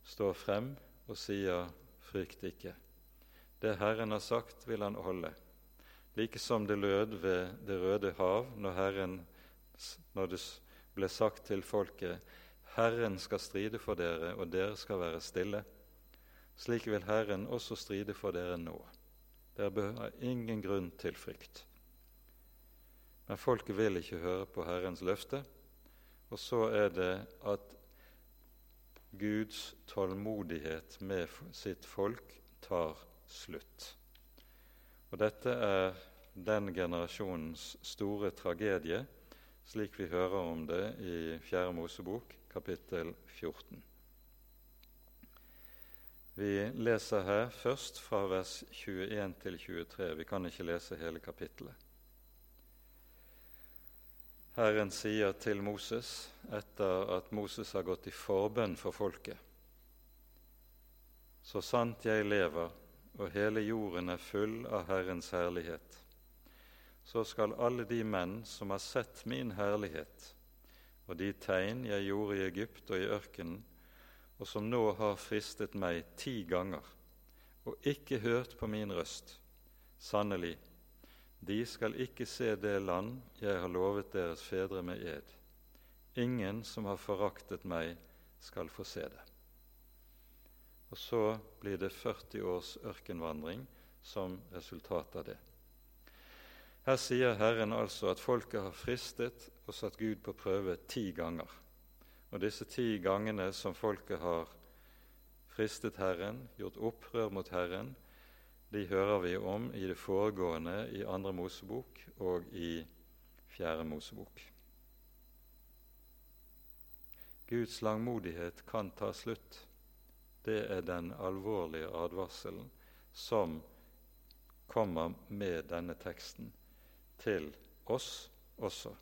står frem og sier 'frykt ikke'. Det Herren har sagt, vil han holde. Like som det lød ved Det røde hav når, Herren, når det ble sagt til folket 'Herren skal stride for dere, og dere skal være stille'. Slik vil Herren også stride for dere nå. Dere behøver ingen grunn til frykt. Men folket vil ikke høre på Herrens løfte. Og så er det at Guds tålmodighet med sitt folk tar slutt. Og Dette er den generasjonens store tragedie, slik vi hører om det i 4. Mosebok, kapittel 14. Vi leser her først fra vers 21 til 23. Vi kan ikke lese hele kapittelet. Herren sier til Moses etter at Moses har gått i forbønn for folket. Så sant jeg lever og hele jorden er full av Herrens herlighet, så skal alle de menn som har sett min herlighet, og de tegn jeg gjorde i Egypt og i ørkenen, og som nå har fristet meg ti ganger, og ikke hørt på min røst, sannelig, de skal ikke se det land jeg har lovet deres fedre med ed. Ingen som har foraktet meg, skal få se det. Og så blir det 40 års ørkenvandring som resultat av det. Her sier Herren altså at folket har fristet og satt Gud på prøve ti ganger. Og disse ti gangene som folket har fristet Herren, gjort opprør mot Herren, de hører vi om i det foregående i Andre Mosebok og i Fjerde Mosebok. Guds langmodighet kan ta slutt. Det er den alvorlige advarselen som kommer med denne teksten til oss også.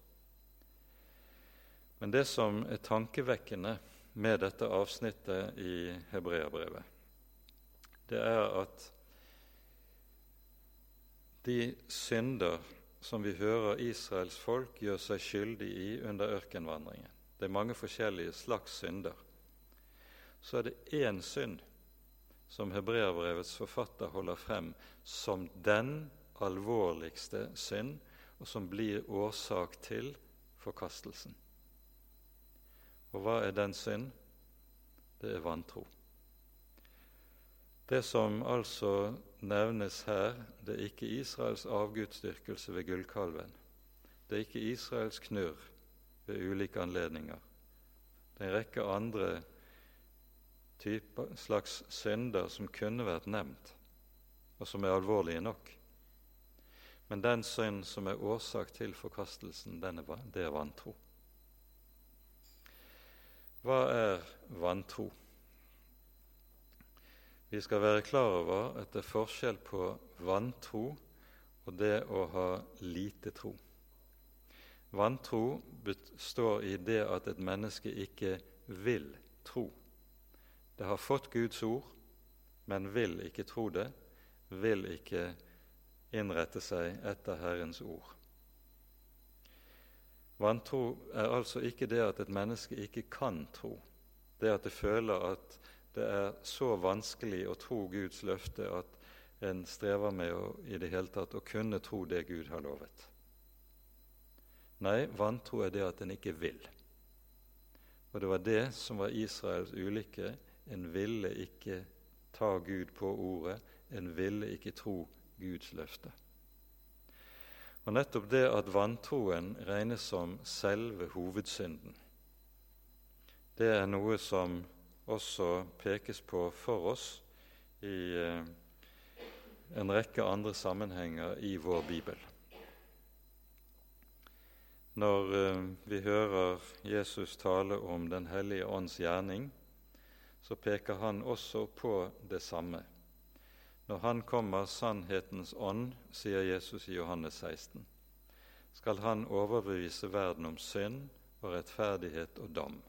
Men det som er tankevekkende med dette avsnittet i Hebreabrevet, det er at de synder som vi hører Israels folk gjør seg skyldig i under ørkenvandringen. Det er mange forskjellige slags synder. Så er det én synd som hebreerbrevets forfatter holder frem som den alvorligste synd, og som blir årsak til forkastelsen. Og hva er den synd? Det er vantro. Det som altså nevnes her, det er ikke Israels avgudsdyrkelse ved gullkalven. Det er ikke Israels knurr ved ulike anledninger. Det er en rekke andre typer, slags synder som kunne vært nevnt, og som er alvorlige nok. Men den synd som er årsak til forkastelsen, er, det er vantro. Hva er vantro? Vi skal være klar over at det er forskjell på vantro og det å ha lite tro. Vantro består i det at et menneske ikke vil tro. Det har fått Guds ord, men vil ikke tro det, vil ikke innrette seg etter Herrens ord. Vantro er altså ikke det at et menneske ikke kan tro, det at det føler at det er så vanskelig å tro Guds løfte at en strever med å, i det hele tatt å kunne tro det Gud har lovet. Nei, vantro er det at en ikke vil. Og det var det som var Israels ulykke. En ville ikke ta Gud på ordet, en ville ikke tro Guds løfte. Og nettopp det at vantroen regnes som selve hovedsynden, det er noe som også pekes på for oss i eh, en rekke andre sammenhenger i vår bibel. Når eh, vi hører Jesus tale om Den hellige ånds gjerning, så peker han også på det samme. Når Han kommer, sannhetens ånd, sier Jesus i Johannes 16, skal Han overbevise verden om synd og rettferdighet og dom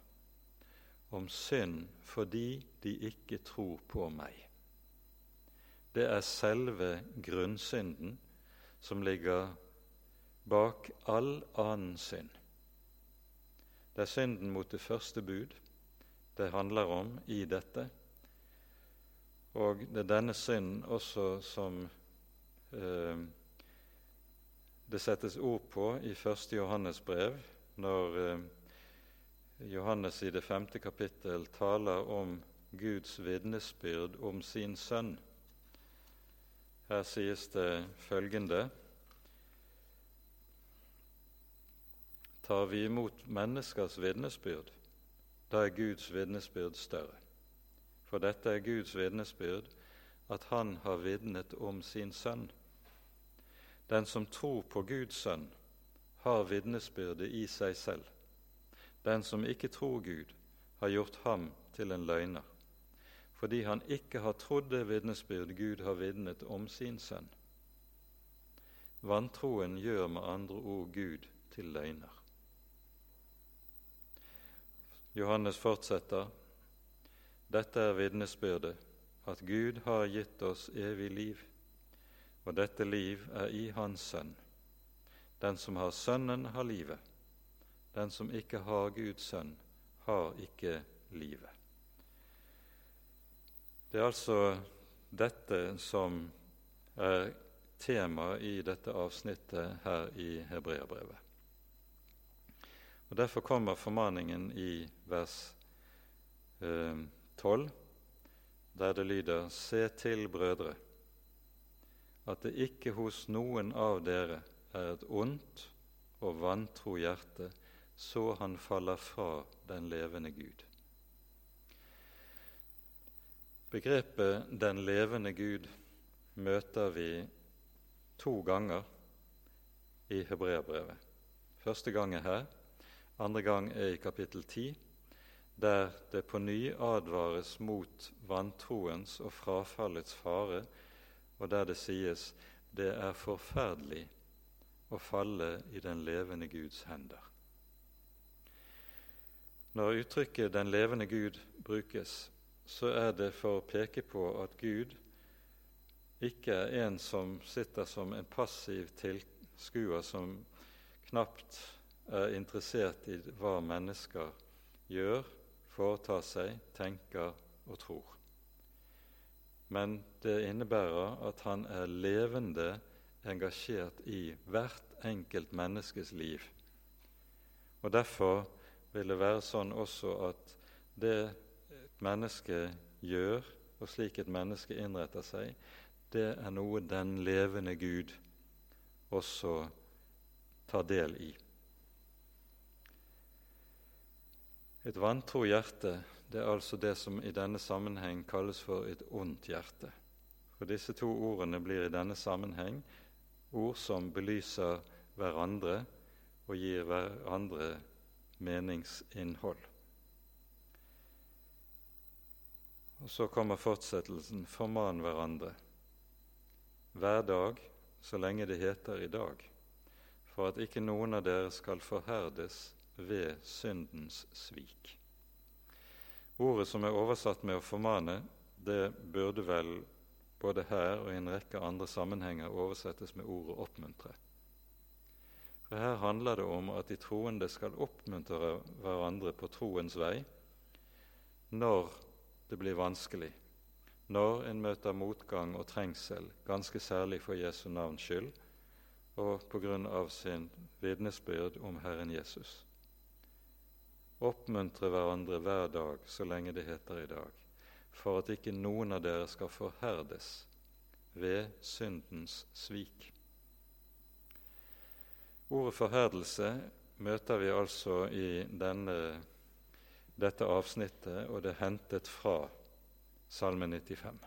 om synd fordi de ikke tror på meg. Det er selve grunnsynden som ligger bak all annen synd. Det er synden mot det første bud det handler om i dette. Og det er denne synden også som eh, det settes ord på i 1. Johannes brev, når eh, Johannes i det femte kapittel taler om Guds vitnesbyrd om sin sønn. Her sies det følgende Tar vi imot menneskers vitnesbyrd, da er Guds vitnesbyrd større. For dette er Guds vitnesbyrd, at Han har vitnet om sin sønn. Den som tror på Guds sønn, har vitnesbyrdet i seg selv. Den som ikke tror Gud, har gjort ham til en løgner, fordi han ikke har trodd det vitnesbyrd Gud har vitnet om sin sønn. Vantroen gjør med andre ord Gud til løgner. Johannes fortsetter. Dette er vitnesbyrdet, at Gud har gitt oss evig liv, og dette liv er i Hans Sønn. Den som har Sønnen, har livet. Den som ikke har Guds sønn, har ikke livet. Det er altså dette som er tema i dette avsnittet her i Hebreabrevet. Og Derfor kommer formaningen i vers eh, 12, der det lyder:" Se til, brødre, at det ikke hos noen av dere er et ondt og vantro hjerte så han faller fra den levende Gud. Begrepet 'den levende Gud' møter vi to ganger i hebreerbrevet. Første gang er her, andre gang er i kapittel 10, der det på ny advares mot vantroens og frafallets fare, og der det sies det er forferdelig å falle i den levende Guds hender. Når uttrykket 'den levende Gud' brukes, så er det for å peke på at Gud ikke er en som sitter som en passiv tilskuer som knapt er interessert i hva mennesker gjør, foretar seg, tenker og tror. Men det innebærer at han er levende engasjert i hvert enkelt menneskes liv. Og Derfor vil det være sånn også at det et menneske gjør, og slik et menneske innretter seg, det er noe den levende Gud også tar del i. Et vantro hjerte det er altså det som i denne sammenheng kalles for et ondt hjerte. For disse to ordene blir i denne sammenheng ord som belyser hverandre og gir hverandre meningsinnhold. Og Så kommer fortsettelsen forman hverandre hver dag så lenge det heter i dag, for at ikke noen av dere skal forherdes ved syndens svik. Ordet som er oversatt med 'å formane', det burde vel både her og i en rekke andre sammenhenger oversettes med ordet 'oppmuntre'. For Her handler det om at de troende skal oppmuntre hverandre på troens vei når det blir vanskelig, når en møter motgang og trengsel, ganske særlig for Jesu navns skyld og på grunn av sin vitnesbyrd om Herren Jesus. Oppmuntre hverandre hver dag så lenge det heter i dag, for at ikke noen av dere skal forherdes ved syndens svik. Ordet forherdelse møter vi altså i denne, dette avsnittet, og det er hentet fra Salme 95.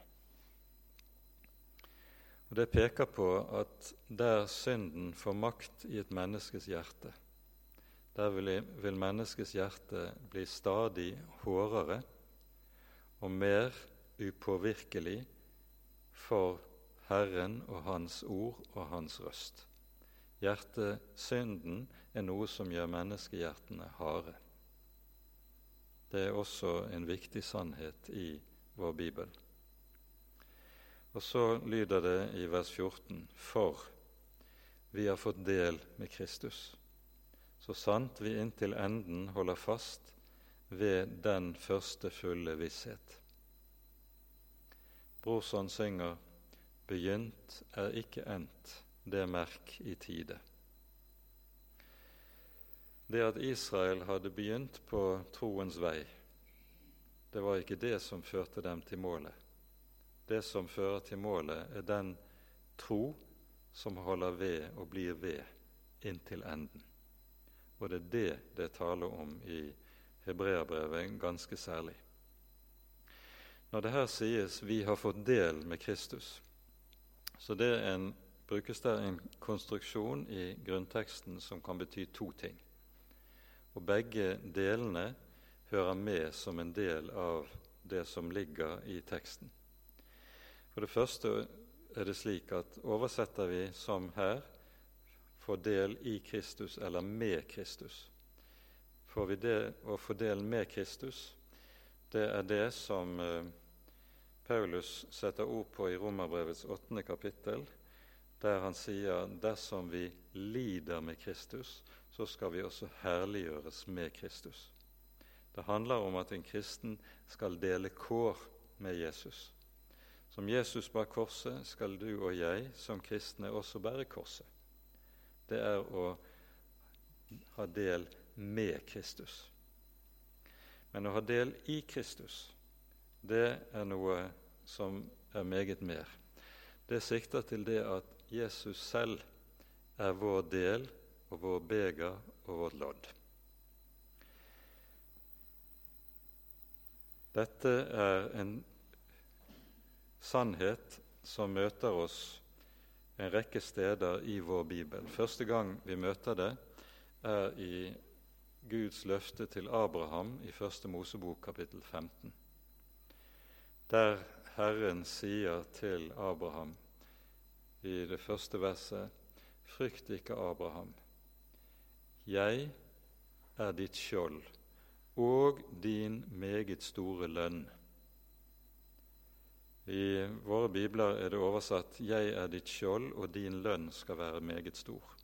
Og Det peker på at der synden får makt i et menneskes hjerte, der vil, menneskets hjerte bli stadig hårdere og mer upåvirkelig for Herren og Hans ord og Hans røst. Hjertesynden er noe som gjør menneskehjertene harde. Det er også en viktig sannhet i vår bibel. Og så lyder det i vers 14.: For vi har fått del med Kristus så sant vi inntil enden holder fast ved den første fulle visshet. Brorson synger 'Begynt er ikke endt, det merk i tide'. Det at Israel hadde begynt på troens vei, det var ikke det som førte dem til målet. Det som fører til målet, er den tro som holder ved og blir ved inntil enden. Og det er det det taler om i Hebreabrevet ganske særlig. Når det her sies 'vi har fått del med Kristus', så det en, brukes der en konstruksjon i grunnteksten som kan bety to ting. Og begge delene hører med som en del av det som ligger i teksten. For det første er det slik at oversetter vi som her få del i Kristus eller med Kristus. Får vi det å få del med Kristus, det er det som eh, Paulus setter ord på i Romerbrevets åttende kapittel, der han sier dersom vi lider med Kristus, så skal vi også herliggjøres med Kristus. Det handler om at en kristen skal dele kår med Jesus. Som Jesus bar korset, skal du og jeg som kristne også bære korset det er å ha del med Kristus. Men å ha del i Kristus, det er noe som er meget mer. Det sikter til det at Jesus selv er vår del og vår beger og vårt lodd. Dette er en sannhet som møter oss en rekke steder i vår bibel. Første gang vi møter det, er i Guds løfte til Abraham i Første Mosebok kapittel 15, der Herren sier til Abraham i det første verset Frykt ikke, Abraham. Jeg er ditt skjold og din meget store lønn. I våre bibler er det oversatt 'Jeg er ditt skjold, og din lønn skal være meget stor'.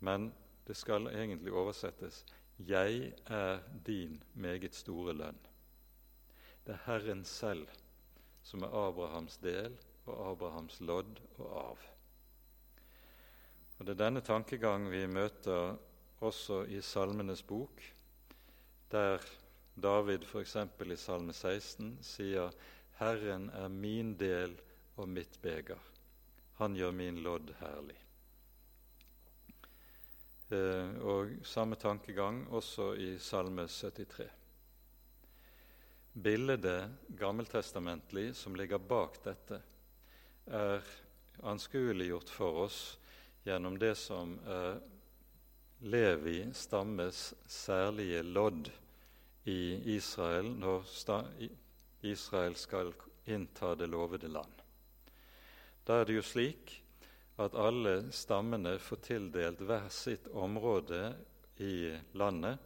Men det skal egentlig oversettes 'Jeg er din meget store lønn'. Det er Herren selv som er Abrahams del og Abrahams lodd og arv. Og Det er denne tankegang vi møter også i Salmenes bok, der David f.eks. i Salme 16 sier Herren er min del og mitt beger. Han gjør min lodd herlig. Eh, og samme tankegang også i Salme 73. Bildet gammeltestamentlig som ligger bak dette, er anskueliggjort for oss gjennom det som er Levi stammes særlige lodd i Israel når Israel skal innta det lovede land. Da er det jo slik at alle stammene får tildelt hver sitt område i landet,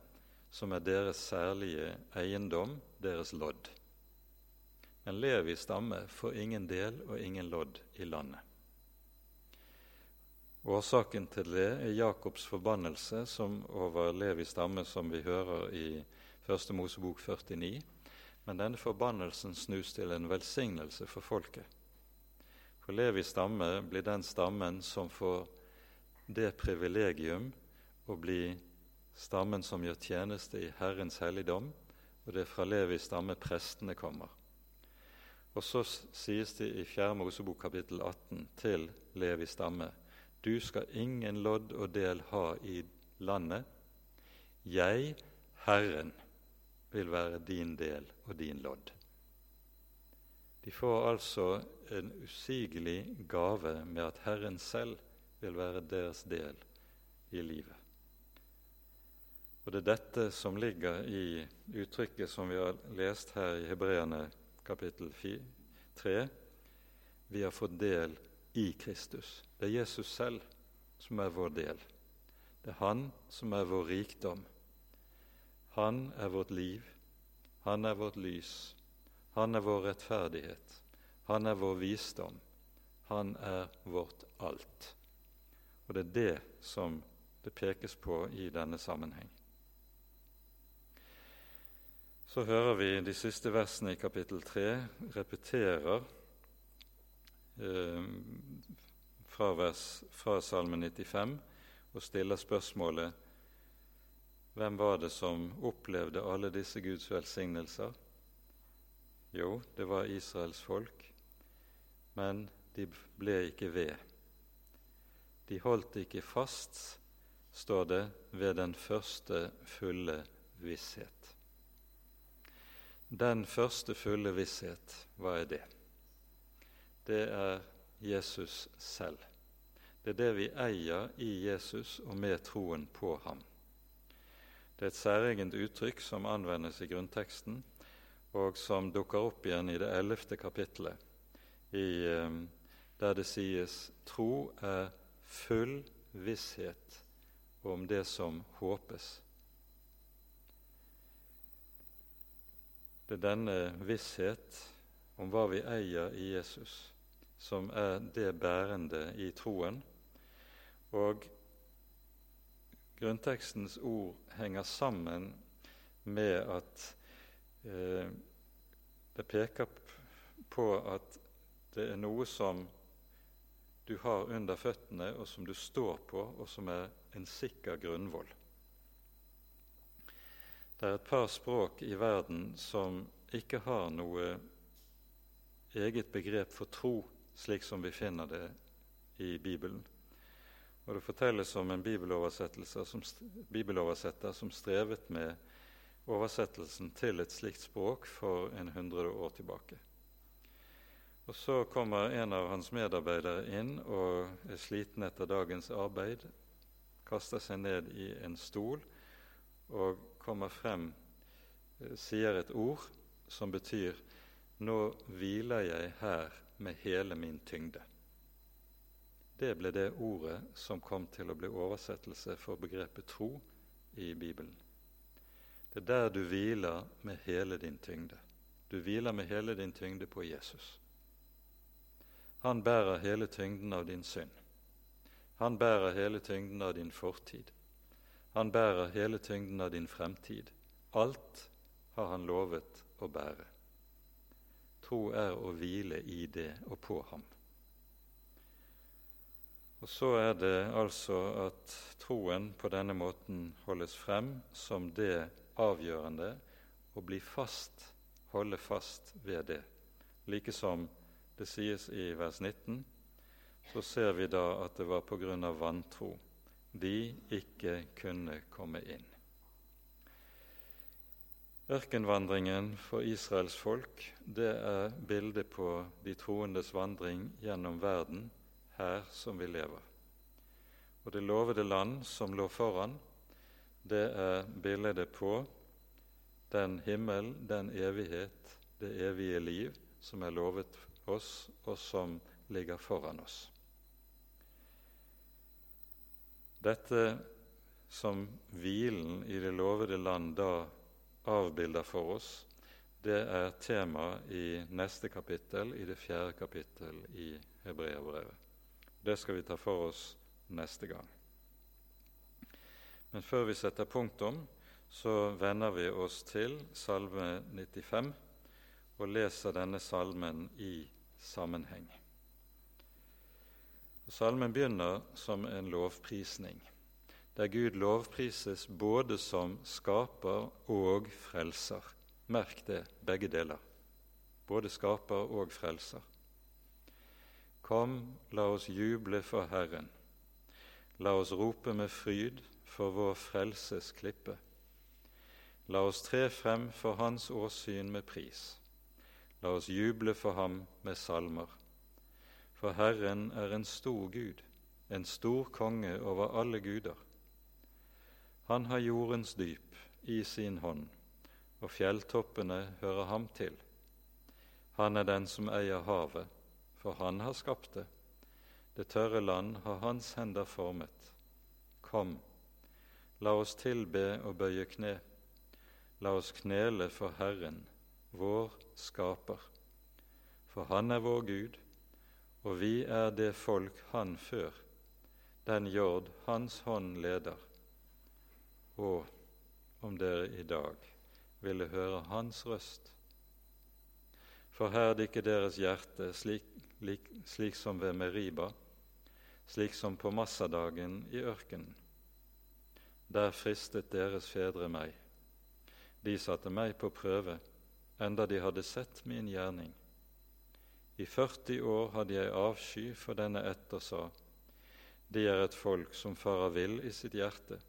som er deres særlige eiendom, deres lodd. Men Levi stamme får ingen del og ingen lodd i landet. Årsaken til det er Jakobs forbannelse over Levi stamme, som vi hører i 1. Mosebok 49. Men denne forbannelsen snus til en velsignelse for folket. For Levis stamme blir den stammen som får det privilegium å bli stammen som gjør tjeneste i Herrens helligdom, og det er fra Levis stamme prestene kommer. Og så sies det i 4. Mosebok kapittel 18 til Levis stamme du skal ingen lodd og del ha i landet. Jeg, Herren, vil være din del og din lodd. De får altså en usigelig gave med at Herren selv vil være deres del i livet. Og Det er dette som ligger i uttrykket som vi har lest her i Hebreerne kapittel 3. Vi har fått del i Kristus. Det er Jesus selv som er vår del. Det er Han som er vår rikdom. Han er vårt liv. Han er vårt lys. Han er vår rettferdighet. Han er vår visdom. Han er vårt alt. Og det er det som det pekes på i denne sammenheng. Så hører vi de siste versene i kapittel 3 repeterer eh, fra, vers, fra Salme 95 og stiller spørsmålet hvem var det som opplevde alle disse Guds velsignelser? Jo, det var Israels folk, men de ble ikke ved. De holdt ikke fast, står det, ved den første fulle visshet. Den første fulle visshet, hva er det? Det er Jesus selv. Det er det vi eier i Jesus og med troen på ham. Det er et særegent uttrykk som anvendes i grunnteksten, og som dukker opp igjen i det ellevte kapittelet, i, der det sies tro er full visshet om det som håpes. Det er denne visshet om hva vi eier i Jesus, som er det bærende i troen. Og grunntekstens ord henger sammen med at eh, det peker på at det er noe som du har under føttene, og som du står på, og som er en sikker grunnvoll. Det er et par språk i verden som ikke har noe eget begrep for tro, slik som vi finner det i Bibelen. Og Det fortelles om en bibeloversetter som strevet med oversettelsen til et slikt språk for en hundre år tilbake. Og Så kommer en av hans medarbeidere inn og er sliten etter dagens arbeid, kaster seg ned i en stol og kommer frem, eh, sier et ord som betyr 'Nå hviler jeg her med hele min tyngde'. Det ble det ordet som kom til å bli oversettelse for begrepet tro i Bibelen. Det er der du hviler med hele din tyngde. Du hviler med hele din tyngde på Jesus. Han bærer hele tyngden av din synd. Han bærer hele tyngden av din fortid. Han bærer hele tyngden av din fremtid. Alt har han lovet å bære. Tro er å hvile i det og på ham. Og Så er det altså at troen på denne måten holdes frem som det avgjørende å bli fast, holde fast ved det. Like som det sies i vers 19, så ser vi da at det var av vantro. de ikke kunne komme inn. Ørkenvandringen for Israels folk det er bildet på de troendes vandring gjennom verden her som vi lever. Og det lovede land som lå foran, det er bildet på den himmel, den evighet, det evige liv som er lovet oss, og som ligger foran oss. Dette som hvilen i det lovede land da avbilder for oss, det er tema i neste kapittel, i det fjerde kapittel i Hebreabrevet. Det skal vi ta for oss neste gang. Men før vi setter punktum, så vender vi oss til Salme 95 og leser denne salmen i sammenheng. Salmen begynner som en lovprisning der Gud lovprises både som skaper og frelser. Merk det, begge deler. Både skaper og frelser. Kom, la oss juble for Herren. La oss rope med fryd for vår frelses klippe. La oss tre frem for Hans åsyn med pris. La oss juble for ham med salmer. For Herren er en stor Gud, en stor konge over alle guder. Han har jordens dyp i sin hånd, og fjelltoppene hører ham til. Han er den som eier havet, for han har skapt det. Det tørre land har hans hender formet. Kom, la oss tilbe og bøye kne. La oss knele for Herren, vår skaper. For han er vår Gud, og vi er det folk han før, den jord hans hånd leder og om dere i dag ville høre Hans røst. For herd ikke deres hjerte slik, lik, slik som ved Meriba, slik som på massadagen i ørkenen. Der fristet deres fedre meg. De satte meg på prøve, enda de hadde sett min gjerning. I 40 år hadde jeg avsky for denne ett og sa:" De er et folk som farer vill i sitt hjerte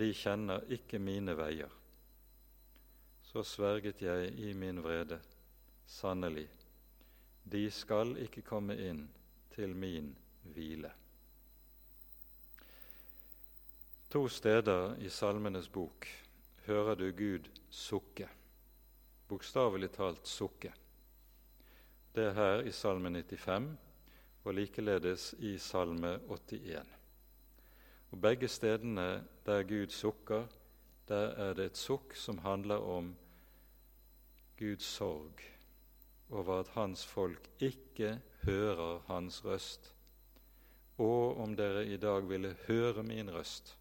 de kjenner ikke mine veier. Så sverget jeg i min vrede, sannelig, de skal ikke komme inn til min hvile. To steder i Salmenes bok hører du Gud sukke, bokstavelig talt sukke. Det er her i Salme 95 og likeledes i Salme 81. Og Begge stedene der Gud sukker, der er det et sukk som handler om Guds sorg over at hans folk ikke hører hans røst. Og om dere i dag ville høre min røst.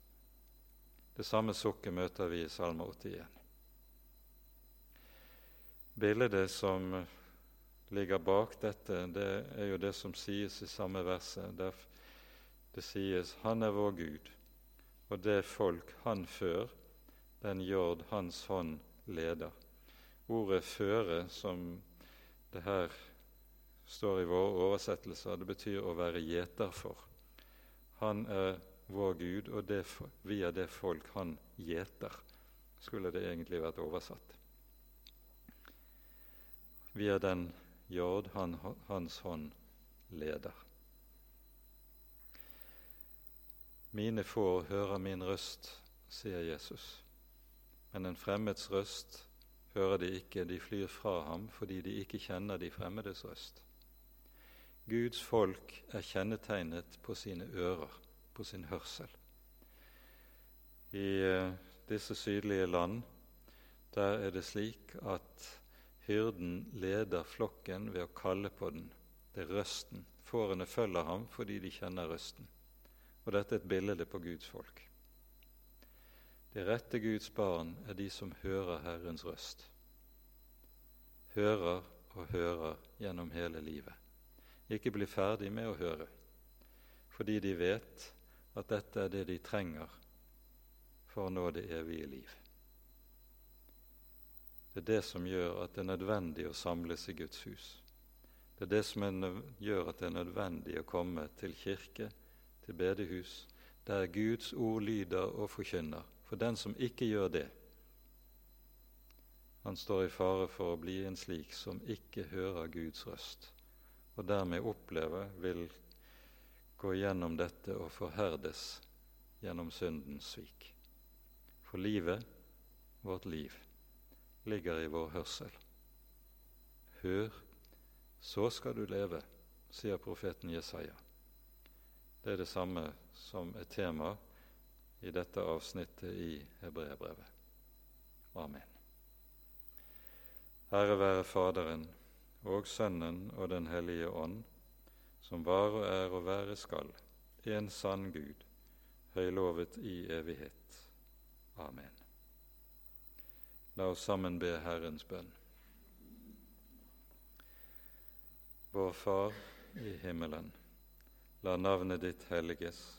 Det samme sukket møter vi i Salme 81. Bildet som ligger bak dette, det er jo det som sies i samme verset. Der det sies 'Han er vår Gud', og det folk han før, den jord hans hånd leder. Ordet 'føre', som det her står i våre oversettelser, det betyr å være gjeter for. Han er vår Gud, og det, vi er det folk han gjeter, skulle det egentlig vært oversatt. Vi er den jord han, hans hånd leder. Mine får hører min røst, sier Jesus, men en fremmeds røst hører de ikke, de flyr fra ham fordi de ikke kjenner de fremmedes røst. Guds folk er kjennetegnet på sine ører, på sin hørsel. I uh, disse sydlige land der er det slik at hyrden leder flokken ved å kalle på den. Det er røsten. Fårene følger ham fordi de kjenner røsten. Og dette er et bilde på Guds folk. De rette Guds barn er de som hører Herrens røst. Hører og hører gjennom hele livet. Ikke blir ferdig med å høre, fordi de vet at dette er det de trenger for å nå det evige liv. Det er det som gjør at det er nødvendig å samles i Guds hus. Det er det som gjør at det er nødvendig å komme til kirke til bedehus. der Guds ord lyder og forkynner. For den som ikke gjør det, han står i fare for å bli en slik som ikke hører Guds røst, og dermed opplever, vil gå gjennom dette og forherdes gjennom syndens svik. For livet, vårt liv, ligger i vår hørsel. Hør, så skal du leve, sier profeten Jesaja. Det er det samme som er tema i dette avsnittet i Hebreabrevet. Amen. Ære være Faderen og Sønnen og Den hellige ånd, som var og er og være skal, en sann Gud, høylovet i evighet. Amen. La oss sammen be Herrens bønn. Vår Far i himmelen. La navnet ditt helliges.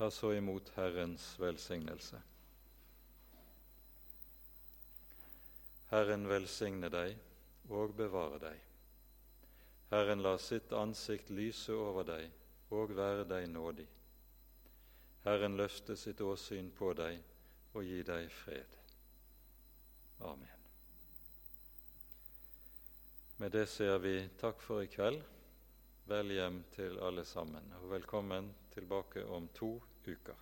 Ta så imot Herrens velsignelse. Herren velsigne deg og bevare deg. Herren la sitt ansikt lyse over deg og være deg nådig. Herren løfte sitt åsyn på deg og gi deg fred. Amen. Med det sier vi takk for i kveld. Vel hjem til alle sammen, og velkommen tilbake om to uker.